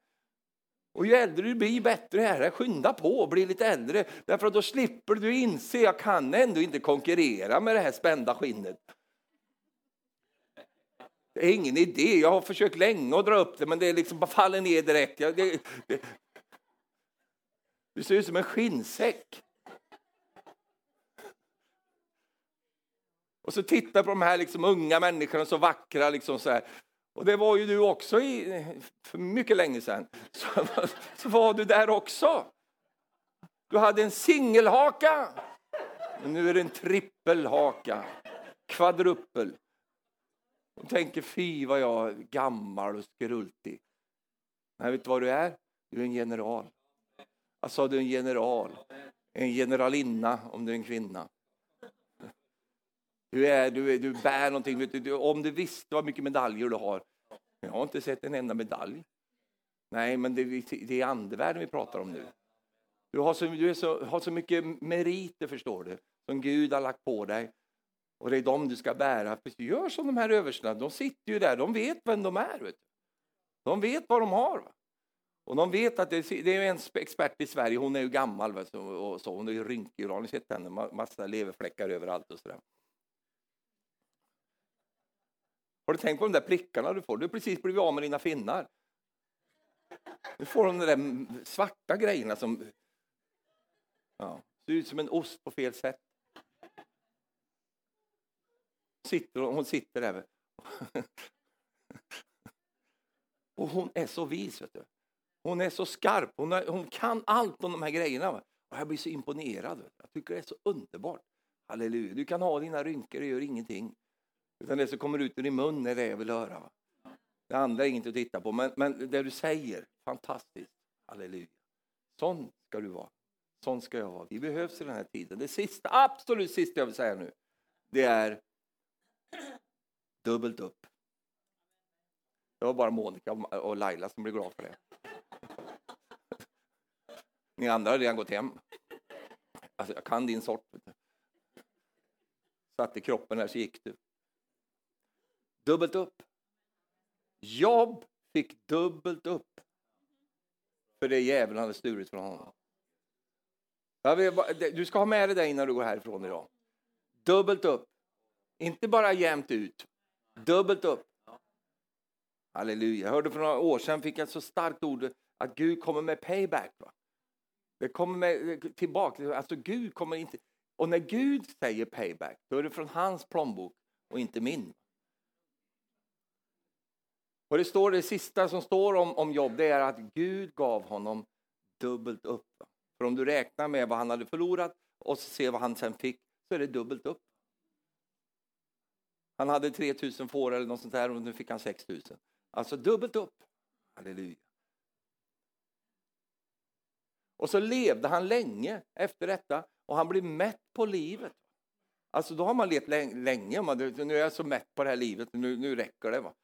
Och ju äldre du blir, bättre är det. Skynda på och bli lite äldre. Därför att då slipper du inse, jag kan ändå inte konkurrera med det här spända skinnet. Det är ingen idé, jag har försökt länge att dra upp det men det liksom bara faller ner direkt. Jag, det, det. Du ser ut som en skinnsäck. Och så tittar på de här liksom unga människorna, så vackra. Liksom så här. Och det var ju du också i, för mycket länge sedan. Så, så var du där också. Du hade en singelhaka. Men nu är det en trippelhaka. Kvadruppel. Och tänker fy vad jag är gammal och skrultig. Nej, vet du vad du är? Du är en general. Alltså du är en general. En generalinna om du är en kvinna. Du, är, du, är, du bär någonting. Du, om du visste vad mycket medaljer du har. Jag har inte sett en enda medalj. Nej, men det, det är andevärlden vi pratar om nu. Du har så, du så, har så mycket meriter, förstår du, som Gud har lagt på dig. Och det är dem du ska bära. Gör som de här överstarna, de sitter ju där, de vet vem de är. Vet De vet vad de har. Va? Och de vet att det, det, är en expert i Sverige, hon är ju gammal, va? Så, och så, hon är ju rynkig, har ni sett henne? Massa leverfläckar överallt och sådär. Har du tänkt på de där prickarna du får? Du har precis blivit av med dina finnar. Nu får de där svarta grejerna som ja, ser ut som en ost på fel sätt. Sitter, hon sitter där. Och hon är så vis. Vet du. Hon är så skarp. Hon, är, hon kan allt om de här grejerna. Och jag blir så imponerad. Jag tycker det är så underbart. Halleluja. Du kan ha dina rynkor, det gör ingenting. Utan det som kommer ut ur din mun är det jag vill höra. Va? Det andra är inget att titta på, men, men det du säger, fantastiskt. Halleluja. Sån ska du vara. Sån ska jag vara. Vi behövs i den här tiden. Det sista, absolut sista jag vill säga nu, det är dubbelt upp. Det var bara Monica och Laila som blev glada för det. Ni andra har redan gått hem. Alltså, jag kan din sort. Satte kroppen här, så gick du dubbelt upp. Jobb fick dubbelt upp för det djävulen hade stulit från honom. Du ska ha med dig det innan du går härifrån idag. Dubbelt upp. Inte bara jämnt ut. Dubbelt upp. Halleluja. Jag hörde för några år sedan, fick jag så starkt ord, att Gud kommer med payback. Va? Det kommer med, tillbaka. Alltså Gud kommer inte... Och när Gud säger payback, då är det från hans plånbok och inte min. Och det står det sista som står om, om Jobb, det är att Gud gav honom dubbelt upp. För om du räknar med vad han hade förlorat och ser vad han sen fick, så är det dubbelt upp. Han hade 3000 får eller något sånt där och nu fick han 6000. Alltså dubbelt upp. Halleluja. Och så levde han länge efter detta och han blev mätt på livet. Alltså då har man levt länge, man, nu är jag så mätt på det här livet, nu, nu räcker det. Va?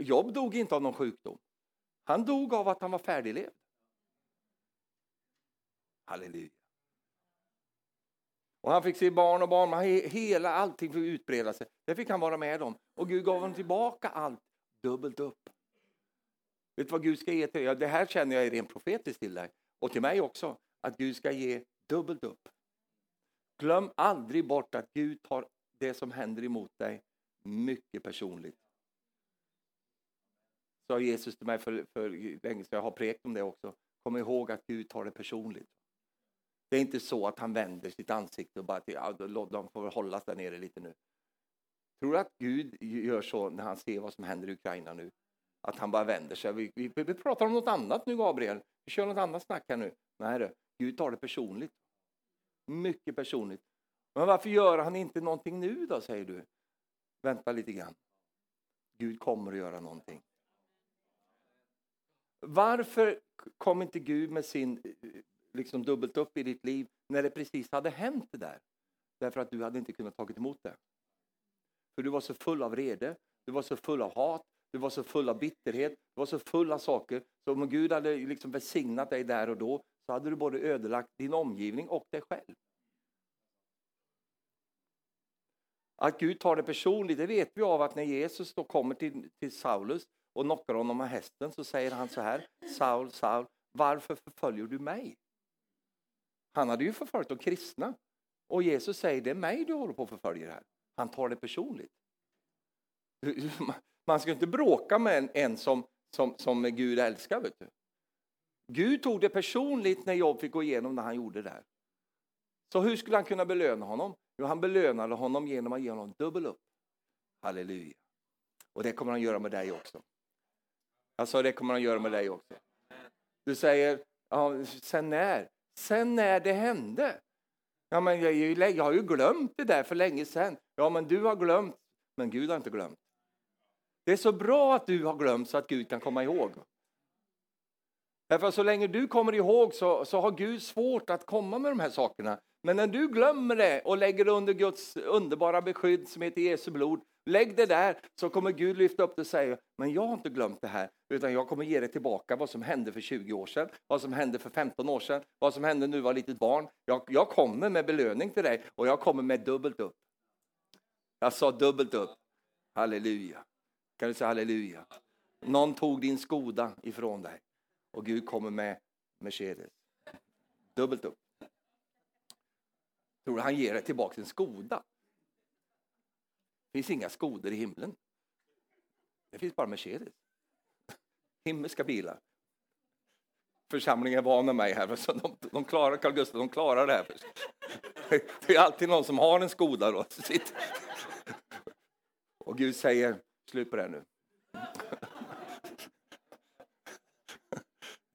Jobb dog inte av någon sjukdom. Han dog av att han var färdiglevd. Halleluja. Och han fick se barn och barn, hela allting fick utbreda sig. Det fick han vara med om. Och Gud gav honom tillbaka allt dubbelt upp. Vet du vad Gud ska ge till dig? Ja, det här känner jag är rent profetiskt till dig. Och till mig också. Att Gud ska ge dubbelt upp. Glöm aldrig bort att Gud tar det som händer emot dig mycket personligt. Sa Jesus till mig för, för länge sedan, jag har prekt om det också. Kom ihåg att Gud tar det personligt. Det är inte så att han vänder sitt ansikte och bara till, ja, de får hållas där nere lite nu. Tror du att Gud gör så när han ser vad som händer i Ukraina nu? Att han bara vänder sig. Vi, vi, vi pratar om något annat nu Gabriel. Vi kör något annat snack här nu. Nej du, Gud tar det personligt. Mycket personligt. Men varför gör han inte någonting nu då, säger du? Vänta lite grann. Gud kommer att göra någonting. Varför kom inte Gud med sin liksom dubbelt upp i ditt liv när det precis hade hänt det där? Därför att du hade inte kunnat tagit emot det. För du var så full av rede, du var så full av hat, du var så full av bitterhet, du var så full av saker. Så om Gud hade liksom välsignat dig där och då så hade du både ödelagt din omgivning och dig själv. Att Gud tar det personligt, det vet vi av att när Jesus då kommer till, till Saulus och knockar honom med hästen så säger han så här, Saul, Saul, varför förföljer du mig? Han hade ju förföljt de kristna. Och Jesus säger, det är mig du håller på att förfölja här. Han tar det personligt. Man ska inte bråka med en, en som, som, som Gud älskar. Vet du. Gud tog det personligt när Job fick gå igenom när han gjorde det där. Så hur skulle han kunna belöna honom? Jo, han belönade honom genom att ge honom dubbel upp. Halleluja. Och det kommer han göra med dig också. Alltså det kommer han göra med dig också. Du säger, ja, sen när? Sen när det hände. Ja, men jag, jag har ju glömt det där för länge sedan. Ja, men du har glömt, men Gud har inte glömt. Det är så bra att du har glömt så att Gud kan komma ihåg. Därför att så länge du kommer ihåg så, så har Gud svårt att komma med de här sakerna. Men när du glömmer det och lägger det under Guds underbara beskydd som heter Jesu blod, lägg det där så kommer Gud lyfta upp det och säga, men jag har inte glömt det här, utan jag kommer ge dig tillbaka vad som hände för 20 år sedan, vad som hände för 15 år sedan, vad som hände nu var litet barn. Jag, jag kommer med belöning till dig och jag kommer med dubbelt upp. Jag sa dubbelt upp. Halleluja. Kan du säga halleluja? Någon tog din Skoda ifrån dig och Gud kommer med Mercedes. Dubbelt upp. Tror du han ger dig tillbaka din Skoda? Det finns inga Skodor i himlen. Det finns bara Mercedes. Himmelska bilar. Församlingen är van med mig här, så de, de klarar, Carl Gustaf, de klarar det här. Det är alltid någon som har en Skoda då. Och Gud säger, slut på det nu.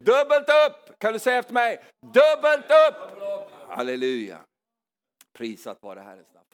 Dubbelt upp! Kan du säga efter mig? Dubbelt upp! Halleluja. Prisat vare Herrens namn.